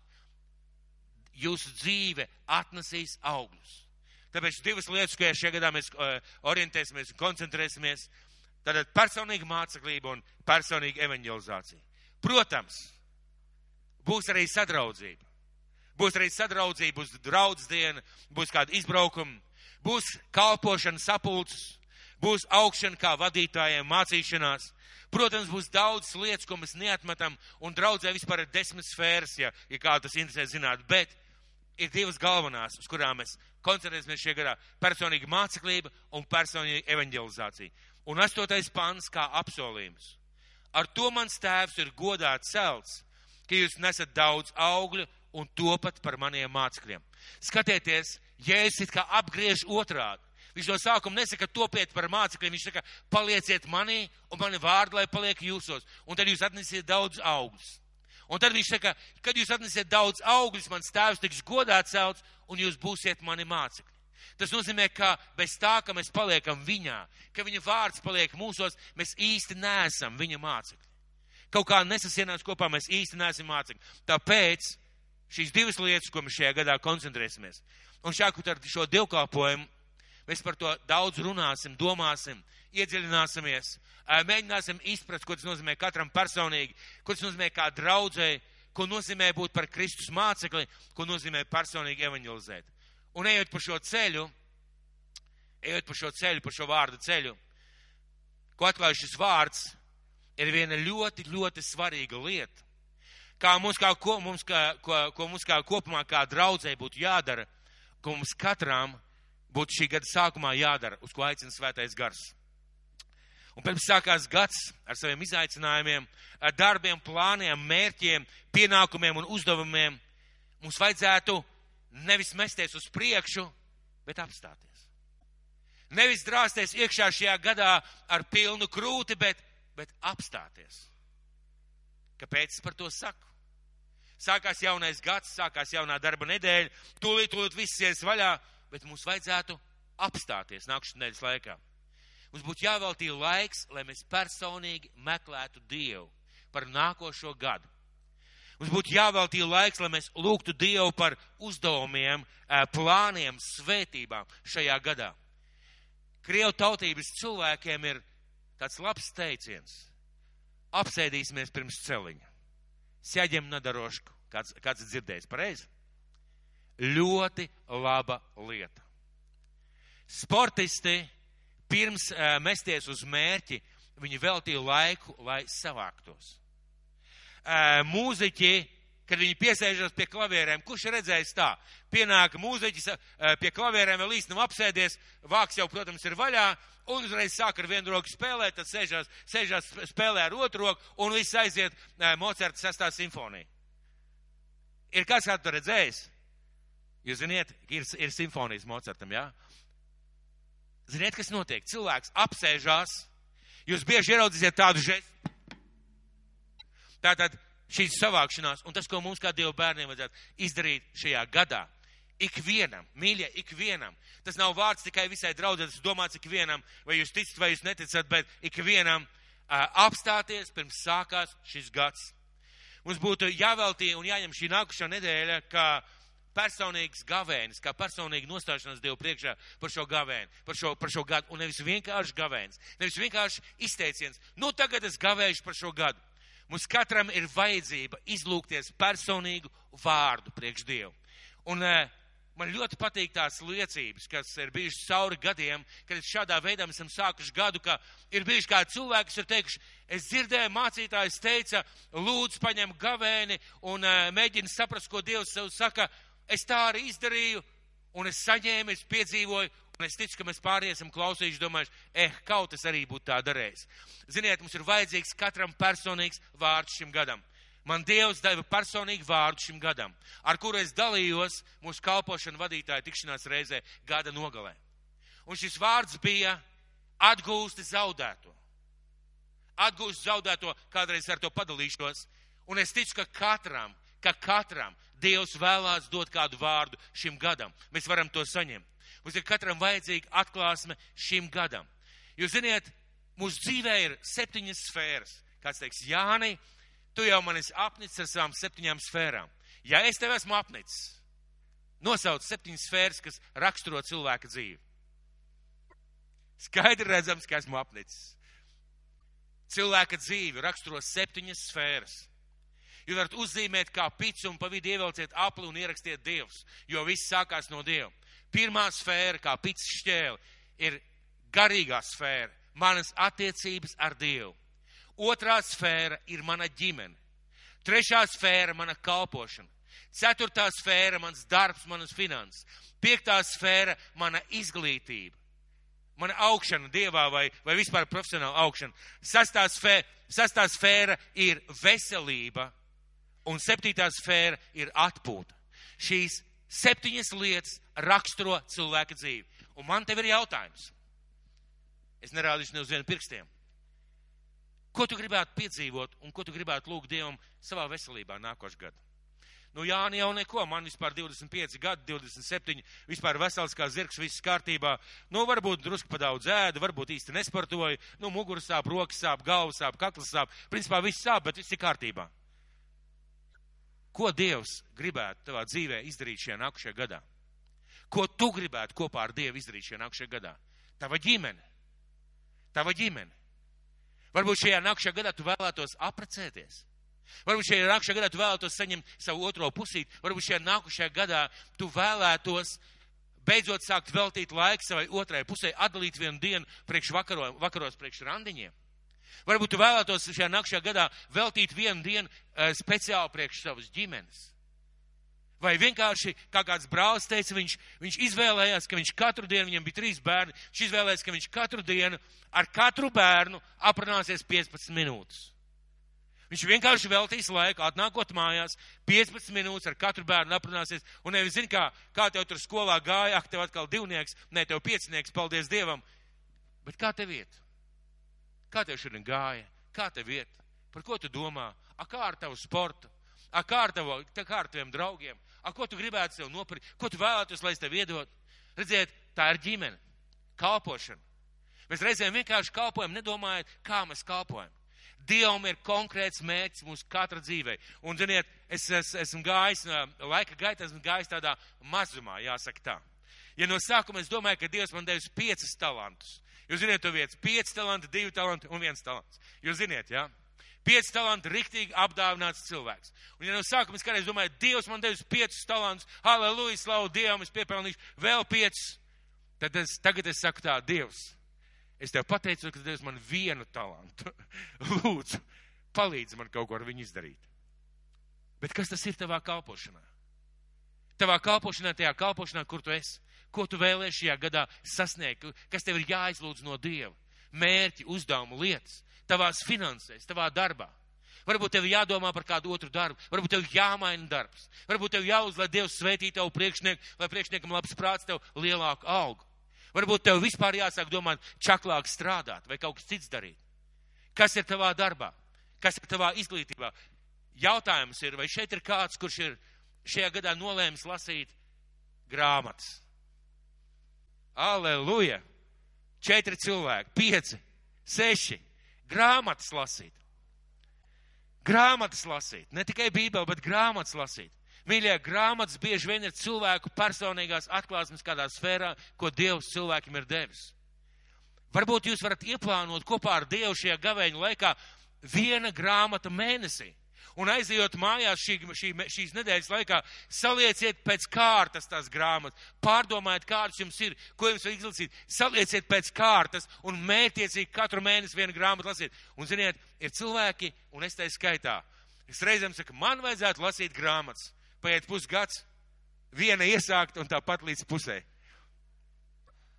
jūsu dzīve atnesīs augļus. Tāpēc divas lietas, ko šajā gadā mēs uh, orientēsimies un koncentrēsimies, tātad personīga māceklība un personīga evanģelizācija. Protams, būs arī sadraudzība. Būs arī sadraudzība, būs draudzdiena, būs kāda izbraukuma, būs kalpošana sapulces, būs augšana kā vadītājiem, mācīšanās. Protams, būs daudz lietas, ko mēs neatmetam, un draudzē vispār ir desmit sfēras, ja, ja kā tas interesē zināt, bet ir divas galvenās, uz kurām mēs koncentrēsimies šajā gadā - personīga māceklība un personīga evanģelizācija. Un astotais pants kā apsolījums. Ar to mans tēvs ir godā celts, ka jūs nesat daudz augļu un topat par maniem mācekļiem. Skatieties, Jēzus it kā apgriež otrādi. Viņš no sākuma nesaka, topiet par mācekļiem, viņš saka, palieciet manī un mani vārdi, lai paliek jūsos. Un tad jūs atnesiet daudz augļus. Un tad viņš saka, kad jūs atnesiet daudz augļus, mans tēvs tiks godā celts un jūs būsiet mani mācekļi. Tas nozīmē, ka bez tā, ka mēs paliekam viņā, ka viņa vārds paliek mūsos, mēs īsti neesam viņa mācekļi kaut kā nesasienās kopā, mēs īsti neesam mācekļi. Tāpēc šīs divas lietas, ko mēs šajā gadā koncentrēsimies. Un šāku ar šo divkalpojumu mēs par to daudz runāsim, domāsim, iedziļināsimies, mēģināsim izprast, ko tas nozīmē katram personīgi, ko tas nozīmē kā draudzēji, ko nozīmē būt par Kristus mācekli, ko nozīmē personīgi evanģelizēt. Un ejot pa šo ceļu, ejot pa šo ceļu, pa šo vārdu ceļu, ko atklāj šis vārds, ir viena ļoti, ļoti svarīga lieta. Kā mums, kā, ko, mums, kā, ko, ko mums kā kopumā, kā draudzē būtu jādara, ko mums katram būtu šī gada sākumā jādara, uz ko aicina svētais gars. Un pirms sākās gads ar saviem izaicinājumiem, ar darbiem, plāniem, mērķiem, pienākumiem un uzdevumiem, mums vajadzētu nevis mesties uz priekšu, bet apstāties. Nevis drāsties iekšā šajā gadā ar pilnu krūti, bet bet apstāties. Kāpēc es par to saku? Sākās jaunais gads, sākās jaunā darba nedēļa, tūlīt, tūlīt viss ies vaļā, bet mums vajadzētu apstāties nākamās nedēļas laikā. Mums būtu jāveltī laiks, lai mēs personīgi meklētu Dievu par nākošo gadu. Mums būtu jāveltī laiks, lai mēs lūgtu Dievu par uzdevumiem, plāniem, svētībām šajā gadā. Krievu tautības cilvēkiem ir tāds labs teiciens. Apsēdīsimies pirms celiņa. Sēģiem nadarošku. Kāds, kāds ir dzirdējis pareizi? Ļoti laba lieta. Sportisti pirms uh, mesties uz mērķi, viņi veltīja laiku, lai savāktos. Uh, mūziķi kad viņi piesēžas pie klavierēm. Kurš redzējis tā? Pienāk mūziķis pie klavierēm, vēl īsti nav apsēdies, vāks jau, protams, ir vaļā, un uzreiz sāk ar vienu roku spēlēt, tad sēžās, sēžās spēlē ar otru roku, un viss aiziet Mocerta sestā simfonija. Ir kāds kādu to redzējis? Jūs ziniet, ir, ir simfonijas Mocertam, jā? Ziniet, kas notiek? Cilvēks apsēžās, jūs bieži ieraudzīsiet tādu žestu. Tātad šīs savākšanās un tas, ko mums kā Dieva bērniem vajadzētu izdarīt šajā gadā. Ikvienam, mīļie, ikvienam. Tas nav vārds tikai visai draudzē, tas domāts ikvienam, vai jūs ticat, vai jūs neticat, bet ikvienam apstāties pirms sākās šis gads. Mums būtu jāveltī un jāņem šī nākušā nedēļa, kā personīgs gavēnis, kā personīga nostāšanās Dievu priekšā par šo gavēni, par šo, par šo gadu, un nevis vienkārši gavēnis, nevis vienkārši izteiciens, nu tagad es gavēšu par šo gadu. Mums katram ir vajadzība izlūkties personīgu vārdu priekš Dievu. Un uh, man ļoti patīk tās liecības, kas ir bijušas cauri gadiem, kad šādā veidā mēs esam sākuši gadu, ka ir bijuši kādi cilvēki, kas ir teikuši, es dzirdēju, mācītājs teica, lūdzu, paņem gavēni un uh, mēģini saprast, ko Dievs sev saka. Es tā arī izdarīju, un es saņēmu, es piedzīvoju, un es ticu, ka mēs pāriesim klausījuši, domājuši, eh, kaut es arī būtu tā darējis. Ziniet, mums ir vajadzīgs katram personīgs vārds šim gadam. Man Dievs deva personīgu vārdu šim gadam, ar kuru es dalījos mūsu kalpošanu vadītāju tikšanās reizē gada nogalē. Un šis vārds bija atgūsti zaudēto. Atgūst zaudēto, kādreiz ar to padalīšos. Un es ticu, ka katram, ka katram Dievs vēlās dot kādu vārdu šim gadam. Mēs varam to saņemt. Mums ir katram vajadzīga atklāsme šim gadam. Jūs ziniet, mūsu dzīvē ir septiņas sfēras. Kāds teiks, Jāni, tu jau man esi apnicis ar savām septiņām sfērām. Ja es tev esmu apnicis, nosauc septiņas sfēras, kas raksturo cilvēka dzīvi. Skaidri redzams, ka esmu apnicis. Cilvēka dzīvi raksturo septiņas sfēras. Jūs varat uzzīmēt kā picu un pa vidu ievelciet apli un ierakstiet Dievs, jo viss sākās no Dieva. Pirmā sfēra, kā pits šķēle, ir garīgā sfēra, manas attiecības ar Dievu. Otrā sfēra ir mana ģimene. Trešā sfēra - mana kalpošana. Ceturtā sfēra - mans darbs, manas finanses. Piektā sfēra - mana izglītība. Mana augšana dievā vai, vai vispār profesionāla augšana. Sastā sfēra, sastā sfēra ir veselība, un septītā sfēra ir atpūta. Šīs septiņas lietas raksturo cilvēka dzīvi. Un man tev ir jautājums. Es nerādīšu ne uz vienu pirkstiem. Ko tu gribētu piedzīvot un ko tu gribētu lūgt Dievam savā veselībā nākošais gads? Nu, jā, jau neko, man vispār 25 gadi, 27, vispār vesels kā zirgs, viss kārtībā. Nu, varbūt drusku pa daudz ēdu, varbūt īsti nesportoju, nu, muguras sāp, rokas sāp, galvas sāp, kaklas sāp, principā viss sāp, bet viss ir kārtībā. Ko Dievs gribētu tavā dzīvē izdarīt šajā nākušajā gadā? Ko tu gribētu kopā ar Dievu izdarīt šajā nākušajā gadā? Tava ģimene. Tava ģimene. Varbūt šajā nākušajā gadā tu vēlētos aprecēties. Varbūt šajā nākušajā gadā tu vēlētos saņemt savu otro pusīti. Varbūt šajā nākušajā gadā tu vēlētos beidzot sākt veltīt laiku savai otrai pusē, atdalīt vienu dienu priekš vakaro, vakaros priekš randiņiem. Varbūt tu vēlētos šajā nākušajā gadā veltīt vienu dienu uh, speciāli priekš savas ģimenes. Vai vienkārši, kā kāds brālis teica, viņš, viņš izvēlējās, ka viņš katru dienu, viņam bija trīs bērni, viņš izvēlējās, ka viņš katru dienu ar katru bērnu aprunāsies 15 minūtes. Viņš vienkārši veltīs laiku, atnākot mājās, 15 minūtes ar katru bērnu aprunāsies, un nevis zini, kā, kā tev tur skolā gāja, ak, tev atkal divnieks, ne tev piecinieks, paldies Dievam. Bet kā tev iet? Kā tev šodien gāja? Kā tev iet? Par ko tu domā? A kā ar tavu sportu? A kā ar, tavu, kā ar taviem draugiem? A ko tu gribētu sev nopirkt? Ko tu vēlētos, lai es tev iedod? Redziet, tā ir ģimene, kalpošana. Mēs reizēm vienkārši kalpojam, nedomājot, kā mēs kalpojam. Dievam ir konkrēts mērķis mūsu katra dzīvē. Un, ziniet, es, es esmu gājis, laika gaitā esmu gājis tādā mazumā, jāsaka tā. Ja no sākuma es domāju, ka Dievs man devis piecas talantus, jūs ziniet, to vietas, pieci talanti, divi talanti un viens talants. Jūs ziniet, jā? Ja? Pieci talanti, riktīgi apdāvināts cilvēks. Un, ja no sākuma es kādreiz domāju, Dievs man devis piecus talantus, halleluja, slavu Dievam, es piepelnīšu vēl piecus, tad es, tagad es saku tā, Dievs, es tev pateicu, ka Dievs man vienu talantu. [LAUGHS] Lūdzu, palīdzi man kaut ko ar viņu izdarīt. Bet kas tas ir tavā kalpošanā? Tavā kalpošanā, tajā kalpošanā, kur tu esi, ko tu vēlēsi šajā gadā sasniegt, kas tev ir jāizlūdz no Dieva, mērķi, uzdevumu, lietas tavās finansēs, tavā darbā. Varbūt tev jādomā par kādu otru darbu, varbūt tev jāmaina darbs, varbūt tev jāuz, lai Dievs sveitī tavu priekšnieku, lai priekšniekam labs prāts tev lielāku algu. Varbūt tev vispār jāsāk domāt čaklāk strādāt vai kaut kas cits darīt. Kas ir tavā darbā? Kas ir tavā izglītībā? Jautājums ir, vai šeit ir kāds, kurš ir šajā gadā nolēmis lasīt grāmatas? Aleluja! Četri cilvēki, pieci, seši grāmatas lasīt. Grāmatas lasīt, ne tikai Bībeli, bet grāmatas lasīt. Mīļie, grāmatas bieži vien ir cilvēku personīgās atklāsmes kādā sfērā, ko Dievs cilvēkiem ir devis. Varbūt jūs varat ieplānot kopā ar Dievu šajā gavēņa laikā viena grāmata mēnesī. Un aizejot mājās šī, šī, šīs nedēļas laikā, salieciet pēc kārtas tās grāmatas, pārdomājiet, kādas jums ir, ko jums vajag izlasīt, salieciet pēc kārtas un mērķiecīgi katru mēnesi vienu grāmatu lasiet. Un ziniet, ir cilvēki, un es tai skaitā, es reizēm saku, man vajadzētu lasīt grāmatas. Paiet pusgads, viena iesākt un tāpat līdz pusē.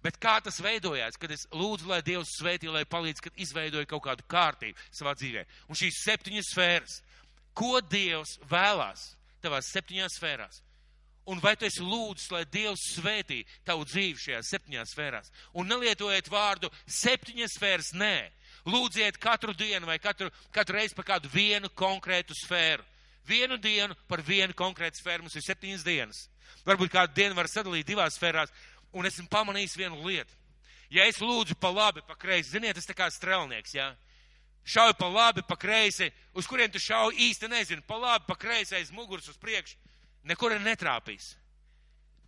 Bet kā tas veidojās, kad es lūdzu, lai Dievs svētī, lai palīdz, kad izveidoja kaut kādu kārtību savā dzīvē. Un šīs septiņas sfēras, ko Dievs vēlās tavās septiņās sfērās? Un vai tu esi lūdzis, lai Dievs svētī tavu dzīvi šajās septiņās sfērās? Un nelietojiet vārdu septiņas sfēras, nē. Lūdziet katru dienu vai katru, katru reizi par kādu vienu konkrētu sfēru. Vienu dienu par vienu konkrētu sfēru mums ir septiņas dienas. Varbūt kādu dienu var sadalīt divās sfērās, un esmu pamanījis vienu lietu. Ja es lūdzu pa labi, pa kreisi, ziniet, tas tā kā strelnieks, jā. Šauj pa labi, pa kreisi, uz kurien tu šauj īsti nezinu, pa labi, pa kreisi, aiz muguras uz priekšu, nekur netrāpīs.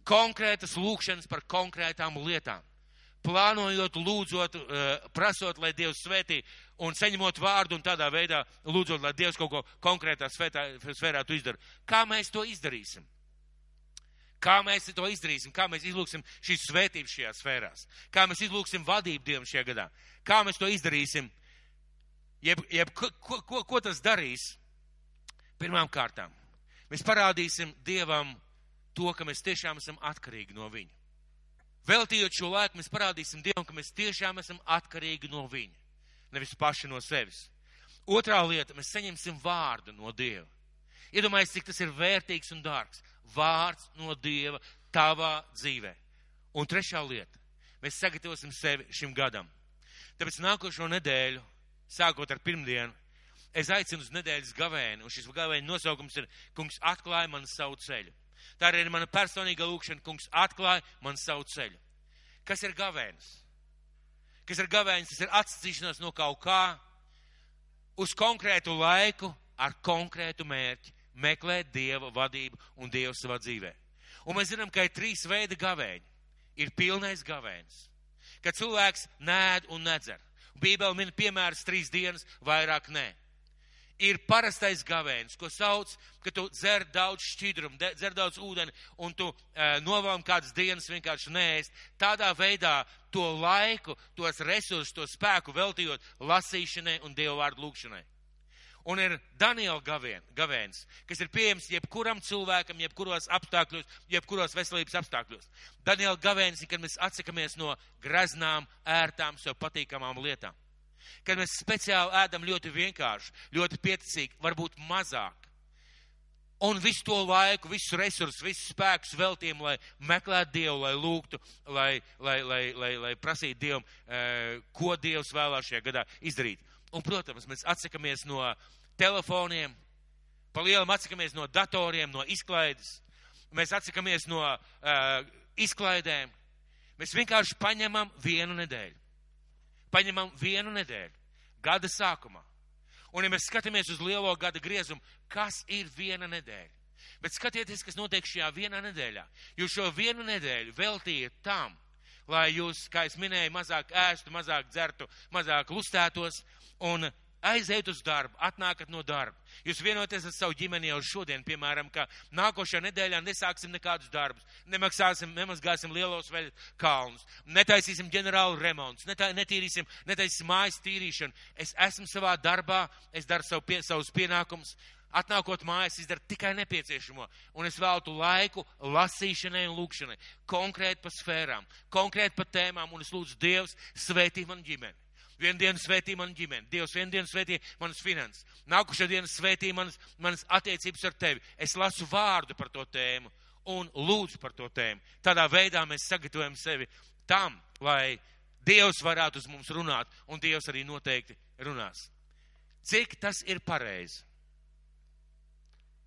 Konkrētas lūkšanas par konkrētām lietām. Plānojot, lūdzot, prasot, lai Dievs svētī un saņemot vārdu un tādā veidā lūdzot, lai Dievs kaut ko konkrētā svētā, sfērā tu izdara. Kā mēs to izdarīsim? Kā mēs to izdarīsim, kā mēs izlūksim šīs svētības šajās sfērās, kā mēs izlūksim vadību Dievam šajā gadā, kā mēs to izdarīsim, jeb, jeb ko, ko, ko tas darīs? Pirmām kārtām, mēs parādīsim Dievam to, ka mēs tiešām esam atkarīgi no Viņa. Veltījot šo laiku, mēs parādīsim Dievam, ka mēs tiešām esam atkarīgi no Viņa, nevis paši no sevis. Otrā lieta, mēs saņemsim vārdu no Dieva. Iedomājieties, cik tas ir vērtīgs un dārgs vārds no Dieva tavā dzīvē. Un trešā lieta. Mēs sagatavosim sevi šim gadam. Tāpēc nākošo nedēļu, sākot ar pirmdienu, es aicinu uz nedēļas gavēni, un šis gavēņa nosaukums ir Kungs atklāja man savu ceļu. Tā arī ir mana personīga lūkšana, Kungs atklāja man savu ceļu. Kas ir gavēnis? Kas ir gavēnis? Tas ir atsacīšanās no kaut kā uz konkrētu laiku ar konkrētu mērķi meklēt Dieva vadību un Dievu savā dzīvē. Un mēs zinām, ka ir trīs veidi gavēņi. Ir pilnais gavēns, kad cilvēks nēd un nedzer. Bībeli min piemērs trīs dienas, vairāk nē. Ir parastais gavēns, ko sauc, ka tu dzer daudz šķidrumu, dzer daudz ūdeni un tu e, novēlam kādas dienas vienkārši nēst. Tādā veidā to laiku, tos resursus, to spēku veltījot lasīšanai un Dievu vārdu lūkšanai un ir Daniela gavēns, kas ir pieejams jebkuram cilvēkam, jebkuros apstākļos, jebkuros veselības apstākļos. Daniela gavēns ir, kad mēs atsakamies no graznām, ērtām, sev patīkamām lietām. Kad mēs speciāli ēdam ļoti vienkārši, ļoti pieticīgi, varbūt mazāk. Un visu to laiku, visus resursus, visus spēkus veltījām, lai meklētu Dievu, lai lūgtu, lai, lai, lai, lai, lai prasītu Dievam, eh, ko Dievs vēlās šajā gadā izdarīt. Un, protams, mēs atsakamies no telefoniem, pa lielam atsakamies no datoriem, no izklaides, mēs atsakamies no uh, izklaidēm. Mēs vienkārši paņemam vienu nedēļu. Paņemam vienu nedēļu, gada sākumā. Un, ja mēs skatāmies uz lielo gada griezumu, kas ir viena nedēļa? Bet skatieties, kas notiek šajā vienā nedēļā. Jūs šo vienu nedēļu veltiet tam, lai jūs, kā es minēju, mazāk ēstu, mazāk dzertu, mazāk lustētos un aiziet uz darbu, atnākat no darba. Jūs vienoties ar savu ģimeni jau šodien, piemēram, ka nākošajā nedēļā nesāksim nekādus darbus, nemaksāsim, nemazgāsim lielos vēl kalnus, netaisīsim ģenerālu remontus, netā, netīrīsim, netaisīsim mājas tīrīšanu. Es esmu savā darbā, es daru savu pie, savus pienākumus, atnākot mājās, izdara tikai nepieciešamo, un es veltu laiku lasīšanai un lūkšanai, konkrēti pa sfērām, konkrēti pa tēmām, un es lūdzu Dievs svētī man ģimeni. Vienu dienu svētī man ģimeni, Dievs vienu dienu svētī manas finanses, nākušā diena svētī manas, manas attiecības ar tevi. Es lasu vārdu par to tēmu un lūdzu par to tēmu. Tādā veidā mēs sagatavojam sevi tam, lai Dievs varētu uz mums runāt, un Dievs arī noteikti runās. Cik tas ir pareizi?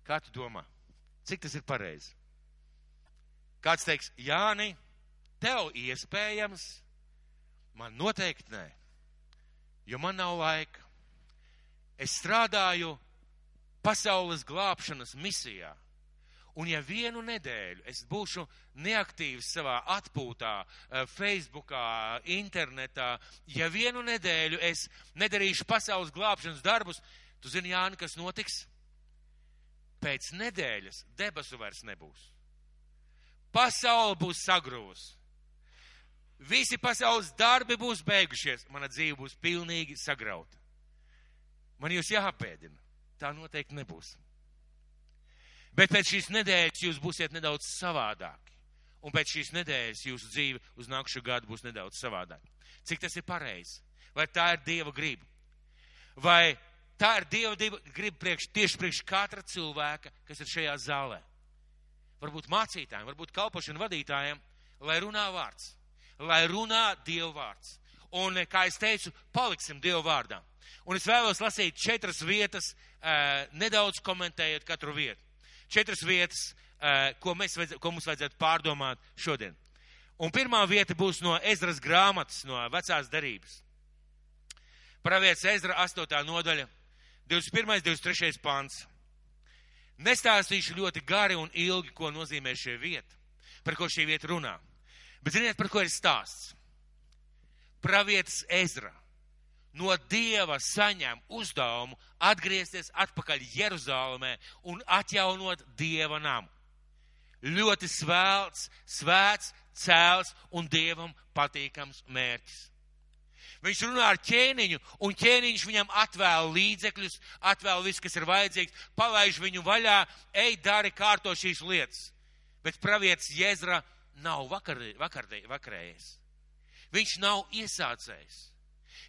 Kā tu domā? Cik tas ir pareizi? Kāds teiks, Jāni, tev iespējams, man noteikti nē, jo man nav laika. Es strādāju pasaules glābšanas misijā. Un ja vienu nedēļu es būšu neaktīvs savā atpūtā, eh, Facebookā, internetā, ja vienu nedēļu es nedarīšu pasaules glābšanas darbus, tu zini, Jāni, kas notiks? pēc nedēļas debesu vairs nebūs. Pasaule būs sagrūs. Visi pasaules darbi būs beigušies. Mana dzīve būs pilnīgi sagrauta. Man jūs jāpēdina. Tā noteikti nebūs. Bet pēc šīs nedēļas jūs būsiet nedaudz savādāki. Un pēc šīs nedēļas jūsu dzīve uz nākšu gadu būs nedaudz savādāka. Cik tas ir pareizi? Vai tā ir Dieva griba? Vai tā ir Dieva griba priekš, tieši priekš katra cilvēka, kas ir šajā zālē? Varbūt mācītājiem, varbūt kalpošanu vadītājiem, lai runā vārds, lai runā Dieva vārds. Un, kā es teicu, paliksim Dieva vārdā. Un es vēlos lasīt četras vietas, uh, nedaudz komentējot katru vietu. Četras vietas, uh, ko, mēs, ko mums vajadzētu pārdomāt šodien. Un pirmā vieta būs no Ezras grāmatas, no vecās darības. Pravietis Ezra 8. nodaļa, 21. 23. pants. Nestāstīšu ļoti gari un ilgi, ko nozīmē šī vieta, par ko šī vieta runā. Bet ziniet, par ko ir stāsts? Pravietis Ezra no Dieva saņem uzdevumu atgriezties atpakaļ Jeruzālēmē un atjaunot Dieva namu. Ļoti svēts, svēts, cēls un Dievam patīkams mērķis. Viņš runā ar ķēniņu, un ķēniņš viņam atvēl līdzekļus, atvēl visu, kas ir vajadzīgs, palaiž viņu vaļā, ej, dari kārto šīs lietas. Bet pravietis Jezra nav vakar, vakar, vakarējis. Viņš nav iesācējis.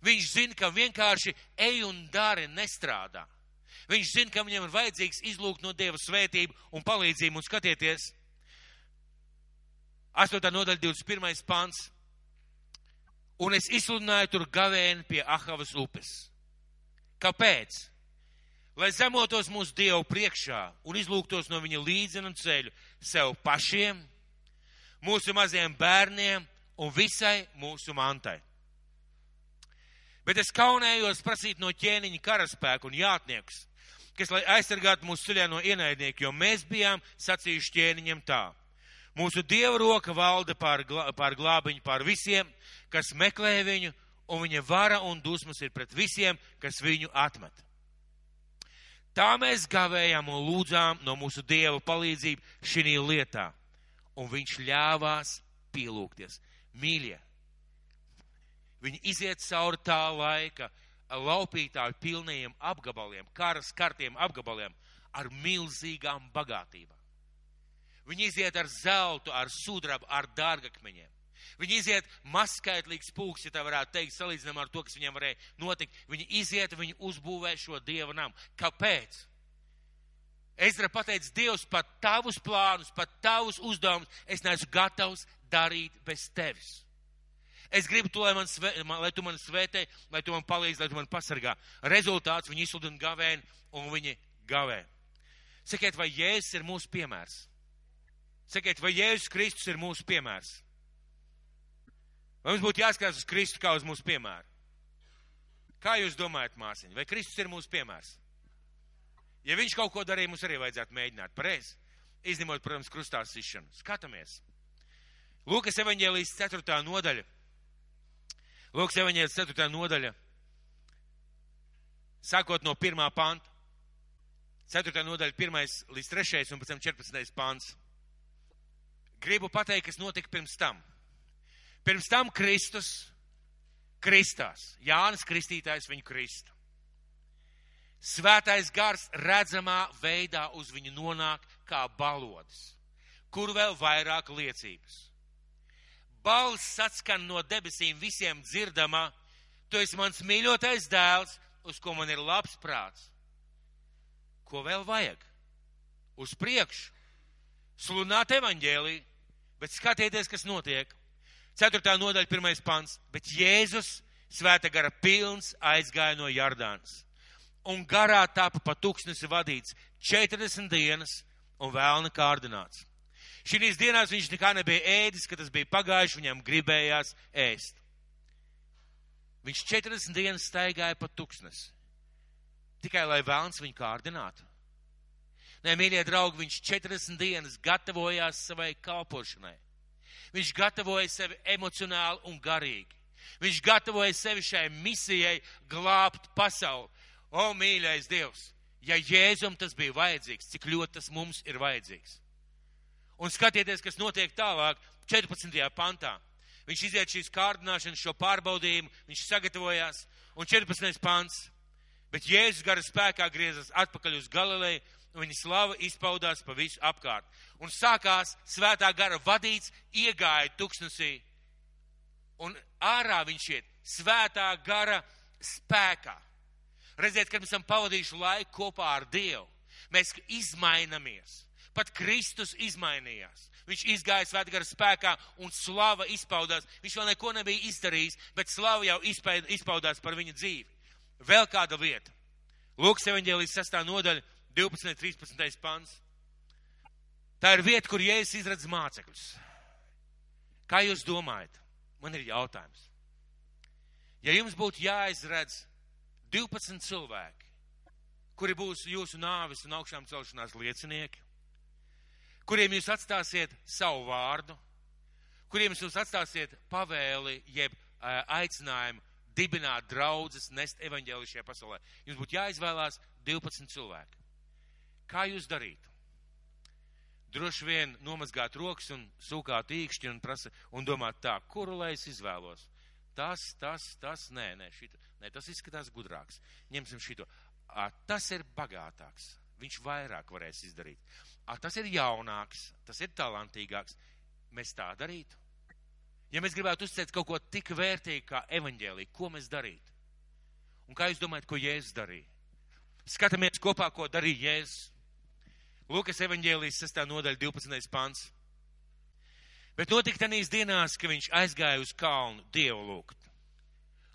Viņš zina, ka vienkārši ej un dari nestrādā. Viņš zina, ka viņam ir vajadzīgs izlūgt no Dieva svētību un palīdzību un skatieties. 8. nodaļa 21. pants. Un es izsludināju tur gavēni pie Ahavas upes. Kāpēc? Lai zemotos mūsu Dievu priekšā un izlūgtos no viņa līdzenu ceļu sev pašiem, mūsu maziem bērniem un visai mūsu mantai. Bet es kaunējos prasīt no ķēniņa karaspēku un jātniekus, kas lai aizsargātu mūsu ceļā no ienaidnieku, jo mēs bijām sacījuši ķēniņam tā. Mūsu dieva roka valda pār, glā, pār glābiņu, pār visiem, kas meklē viņu, un viņa vara un dusmas ir pret visiem, kas viņu atmet. Tā mēs gavējām un lūdzām no mūsu dieva palīdzību šī lietā, un viņš ļāvās pielūgties. Mīļie, Viņi iziet cauri tā laika laupītāju pilnajiem apgabaliem, karas kartiem apgabaliem ar milzīgām bagātībām. Viņi iziet ar zeltu, ar sudrabu, ar dārgakmeņiem. Viņi iziet mazskaitlīgs pūks, ja tā varētu teikt, salīdzinām ar to, kas viņam varēja notikt. Viņi iziet, viņi uzbūvē šo dievu namu. Kāpēc? Ezra pateica, Dievs, pat tavus plānus, pat tavus uzdevumus es neesmu gatavs darīt bez tevis. Es gribu to, lai, man svē, lai tu man svētē, lai tu man palīdzi, lai tu man pasargā. Rezultāts viņi izsludina gavēni un viņi gavē. Sakiet, vai Jēzus ir mūsu piemērs? Sakiet, vai Jēzus Kristus ir mūsu piemērs? Vai mums būtu jāskatās uz Kristu kā uz mūsu piemēru? Kā jūs domājat, māsiņa, vai Kristus ir mūsu piemērs? Ja viņš kaut ko darīja, mums arī vajadzētu mēģināt. Pareizi. Izņemot, protams, krustā sišanu. Skatāmies. Lūkas evaņģēlijas 4. nodaļa. Lūks evaņģēlis 4. nodaļa, sākot no 1. panta. 4. nodaļa, 1. līdz 3. un pēc tam 14. pants. Gribu pateikt, kas notika pirms tam. Pirms tam Kristus kristās. Jānis Kristītājs viņu kristu. Svētais gars redzamā veidā uz viņu nonāk kā balodis. Kur vēl vairāk liecības? balss atskan no debesīm visiem dzirdamā, tu esi mans mīļotais dēls, uz ko man ir labs prāts. Ko vēl vajag? Uz priekšu. Slunāt evaņģēlī, bet skatieties, kas notiek. Ceturtā nodaļa, pirmais pants. Bet Jēzus, svēta gara pilns, aizgāja no Jardānas. Un garā tāpa pa tūkstnesi vadīts 40 dienas un vēlna kārdināts. Šīs dienās viņš nekā nebija ēdis, kad tas bija pagājuši, viņam gribējās ēst. Viņš 40 dienas staigāja pa tuksnes. Tikai lai vēlns viņu kārdinātu. Nē, mīļie draugi, viņš 40 dienas gatavojās savai kalpošanai. Viņš gatavoja sevi emocionāli un garīgi. Viņš gatavoja sevi šai misijai glābt pasauli. O, mīļais Dievs! ja Jēzum tas bija vajadzīgs, cik ļoti tas mums ir vajadzīgs. Un skatieties, kas notiek tālāk, 14. pantā. Viņš iziet šīs kārdināšanas, šo pārbaudījumu, viņš sagatavojās, un 14. pants. Bet Jēzus gara spēkā griezās atpakaļ uz Galileju, un viņa slava izpaudās pa visu apkārt. Un sākās svētā gara vadīts, iegāja tuksnesī, un ārā viņš iet svētā gara spēkā. Redziet, kad mēs esam pavadījuši laiku kopā ar Dievu, mēs izmainamies. Pat Kristus izmainījās. Viņš izgāja svētgara spēkā un slava izpaudās. Viņš vēl neko nebija izdarījis, bet slava jau izpaudās par viņa dzīvi. Vēl kāda lieta. Lūks evaņģēlijas 6. nodaļa, 12. 13. pants. Tā ir vieta, kur Jēzus izredz mācekļus. Kā jūs domājat? Man ir jautājums. Ja jums būtu jāizredz 12 cilvēki, kuri būs jūsu nāves un augšām celšanās liecinieki, kuriem jūs atstāsiet savu vārdu, kuriem jūs atstāsiet pavēli, jeb aicinājumu dibināt draudzes, nest evaņģēli šajā pasaulē. Jums būtu jāizvēlās 12 cilvēki. Kā jūs darītu? Droši vien nomazgāt rokas un sūkāt īkšķi un, prasa, un domāt tā, kuru lai es izvēlos. Tas, tas, tas, nē, nē, šito, nē, tas izskatās gudrāks. Ņemsim šito. A, tas ir bagātāks. Viņš vairāk varēs izdarīt. A, tas ir jaunāks, tas ir talantīgāks. Mēs tā darītu. Ja mēs gribētu uzticēt kaut ko tik vērtīgu kā evaņģēlī, ko mēs darītu? Un kā jūs domājat, ko Jēzus darīja? Skatāmies kopā, ko darīja Jēzus. Lūkas evaņģēlijas 6. nodaļa 12. pants. Bet notika tenīs dienās, ka viņš aizgāja uz kalnu Dievu lūgt.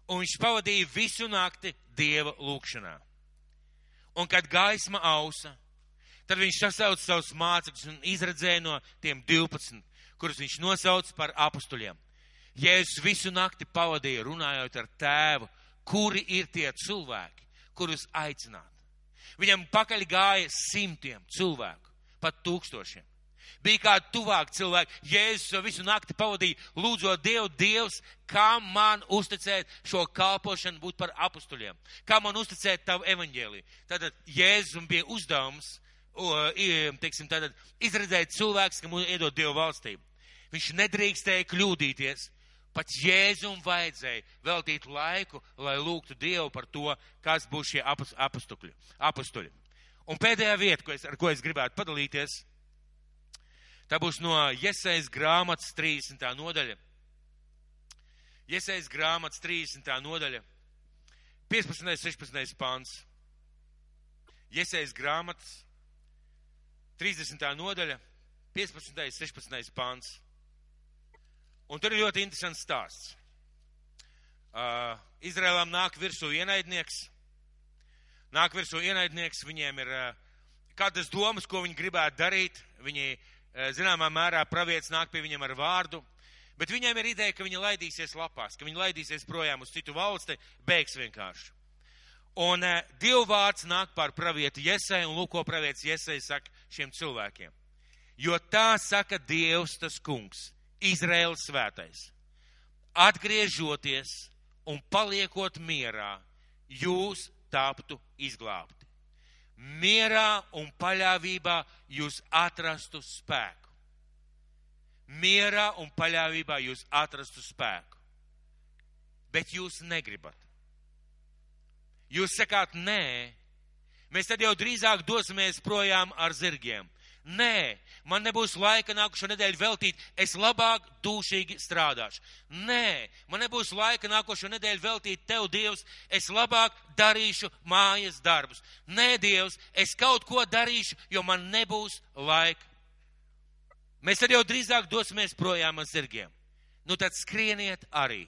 Un viņš pavadīja visu nakti Dieva lūgšanā. Un kad gaisma ausa, tad viņš sasauca savus mācekļus un izredzēja no tiem 12, kurus viņš nosauca par apustuļiem. Jēzus visu nakti pavadīja runājot ar tēvu, kuri ir tie cilvēki, kurus aicināt. Viņam pakaļ gāja simtiem cilvēku, pat tūkstošiem. Bija kādi tuvāki cilvēki. Jēzus jau visu nakti pavadīja, lūdzot Dievu, Dievs, kā man uzticēt šo kalpošanu būt par apustuļiem, kā man uzticēt tavu evaņģēliju. Tātad Jēzum bija uzdevums, teiksim, tātad izredzēt cilvēks, kam iedod Dievu valstību. Viņš nedrīkstēja kļūdīties. Pat Jēzum vajadzēja veltīt laiku, lai lūgtu Dievu par to, kas būs šie apustuļi. Un pēdējā vieta, ko es, ar ko es gribētu padalīties, Tā būs no Iesaijas grāmatas 30. nodaļa. Iesaijas grāmatas 30. nodaļa, 15. 16. pāns. Iesaijas grāmatas 30. nodaļa, 15. 16. pāns. Un tur ir ļoti interesants stāsts. Uh, Izrēlām nāk virsū ienaidnieks. Nāk virsū ienaidnieks, viņiem ir uh, kādas domas, ko viņi gribētu darīt. Viņi Eh, zināmā mērā pravietis nāk pie viņam ar vārdu, bet viņiem ir ideja, ka viņi laidīsies lapās, ka viņi laidīsies projām uz citu valsti, beigs vienkārši. Un eh, Dieva vārds nāk pār pravieti Jesai, un lūko pravietis Jesai saka šiem cilvēkiem. Jo tā saka Dievs tas kungs, Izraels svētais. Atgriežoties un paliekot mierā, jūs taptu izglābti mierā un paļāvībā jūs atrastu spēku. Mierā un paļāvībā jūs atrastu spēku. Bet jūs negribat. Jūs sakāt, nē, mēs tad jau drīzāk dosimies projām ar zirgiem. Nē, man nebūs laika nākušo nedēļu veltīt, es labāk dūšīgi strādāšu. Nē, man nebūs laika nākošo nedēļu veltīt tev, Dievs, es labāk darīšu mājas darbus. Nē, Dievs, es kaut ko darīšu, jo man nebūs laika. Mēs tad jau drīzāk dosimies projām ar zirgiem. Nu tad skrieniet arī.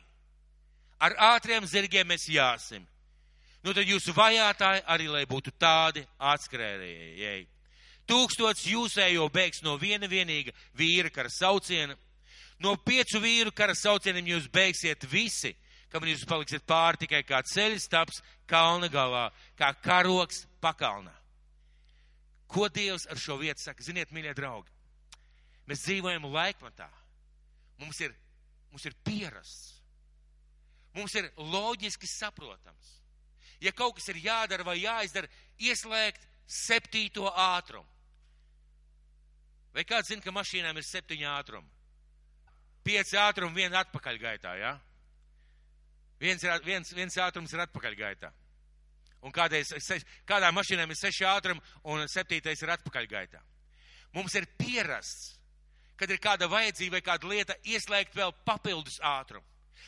Ar ātriem zirgiem mēs jāsim. Nu tad jūsu vajātāji arī, lai būtu tādi atskrējēji. Tūkstots jūsējo bēgs no viena vienīga vīra kara sauciena. No piecu vīru kara saucieniem jūs beigsiet visi, kam jūs paliksiet pār tikai kā ceļš taps kalna galā, kā karoks pakalnā. Ko Dievs ar šo vietu saka? Ziniet, mīļie draugi, mēs dzīvojam laikmatā. Mums ir, mums ir pierasts. Mums ir loģiski saprotams. Ja kaut kas ir jādara vai jāizdara, ieslēgt septīto ātrumu. Vai kāds zina, ka mašīnām ir septiņi ātrumi? Pieci ātrumi, viena atpakaļgaitā, jā? Ja? Viens, viens, viens ātrums ir atpakaļgaitā. Un kādreiz, kādā mašīnām ir seši ātrumi un septītais ir atpakaļgaitā. Mums ir pierasts, kad ir kāda vajadzība vai kāda lieta ieslēgt vēl papildus ātrumu.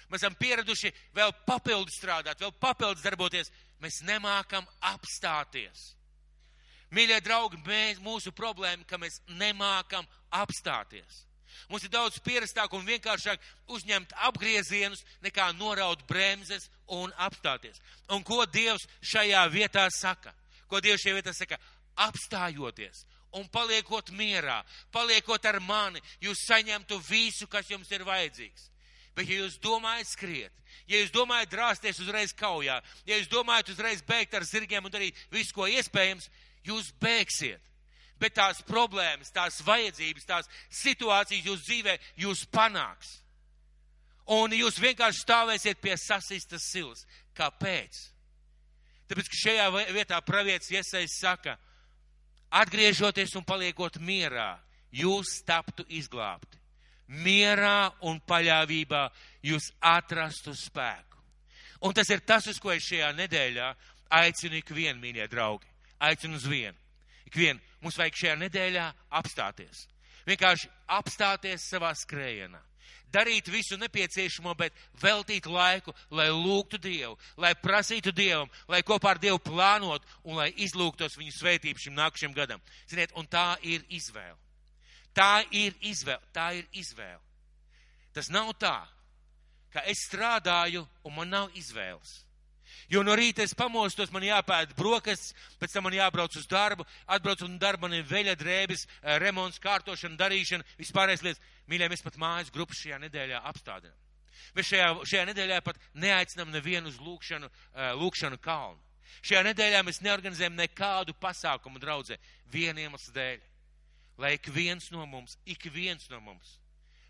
Mēs esam pieraduši vēl papildus strādāt, vēl papildus darboties. Mēs nemākam apstāties. Mīļie draugi, mēs, mūsu problēma, ka mēs nemākam apstāties. Mums ir daudz pierastāk un vienkāršāk uzņemt apgriezienus, nekā noraut bremzes un apstāties. Un ko Dievs šajā vietā saka? Ko Dievs šajā vietā saka? Apstājoties un paliekot mierā, paliekot ar mani, jūs saņemtu visu, kas jums ir vajadzīgs. Bet, ja jūs domājat skriet, ja jūs domājat drāsties uzreiz kaujā, ja jūs domājat uzreiz beigt ar zirgiem un darīt visu, ko iespējams, jūs beigsiet. Bet tās problēmas, tās vajadzības, tās situācijas jūsu dzīvē jūs panāks. Un jūs vienkārši stāvēsiet pie sasistas silas. Kāpēc? Tāpēc, ka šajā vietā pravietis iesaist saka, atgriežoties un paliekot mierā, jūs taptu izglābti. Mierā un paļāvībā jūs atrastu spēku. Un tas ir tas, uz ko es šajā nedēļā aicinu ikvienu, mīļie draugi. Aicinu uz vienu. Ikvienu mums vajag šajā nedēļā apstāties. Vienkārši apstāties savā skrējienā darīt visu nepieciešamo, bet veltīt laiku, lai lūgtu Dievu, lai prasītu Dievam, lai kopā ar Dievu plānot un lai izlūgtos viņu svētību šim nākušajam gadam. Ziniet, un tā ir izvēle. Tā ir izvēle. Tā ir izvēle. Tas nav tā, ka es strādāju un man nav izvēles. Jo no rīta es pamostos, man jāpēta brokastis, pēc tam man jābrauc uz darbu, atbrauc un darba man ir veļa drēbes, eh, remonts, kārtošana, darīšana, vispārējais lietas. Mīļie, mēs pat mājas grupas šajā nedēļā apstādinām. Mēs šajā, šajā nedēļā pat neaicinām nevienu uz lūkšanu, eh, lūkšanu kalnu. Šajā nedēļā mēs neorganizējam nekādu pasākumu draudzē viena iemesla dēļ. Lai ik viens no mums, ik viens no mums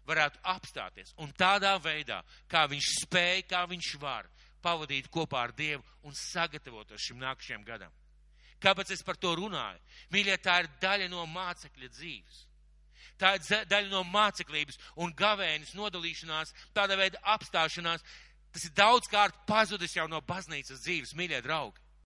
varētu apstāties un tādā veidā, kā viņš spēja, kā viņš var, pavadīt kopā ar Dievu un sagatavotos šim nākamajam gadam. Kāpēc es par to runāju? Mīļie, tā ir daļa no mācekļa dzīves. Tā ir daļa no māceklības un gavēnis nodalīšanās, tāda veida apstāšanās. Tas ir daudzkārt pazudis jau no baznīcas dzīves, mīļie draugi.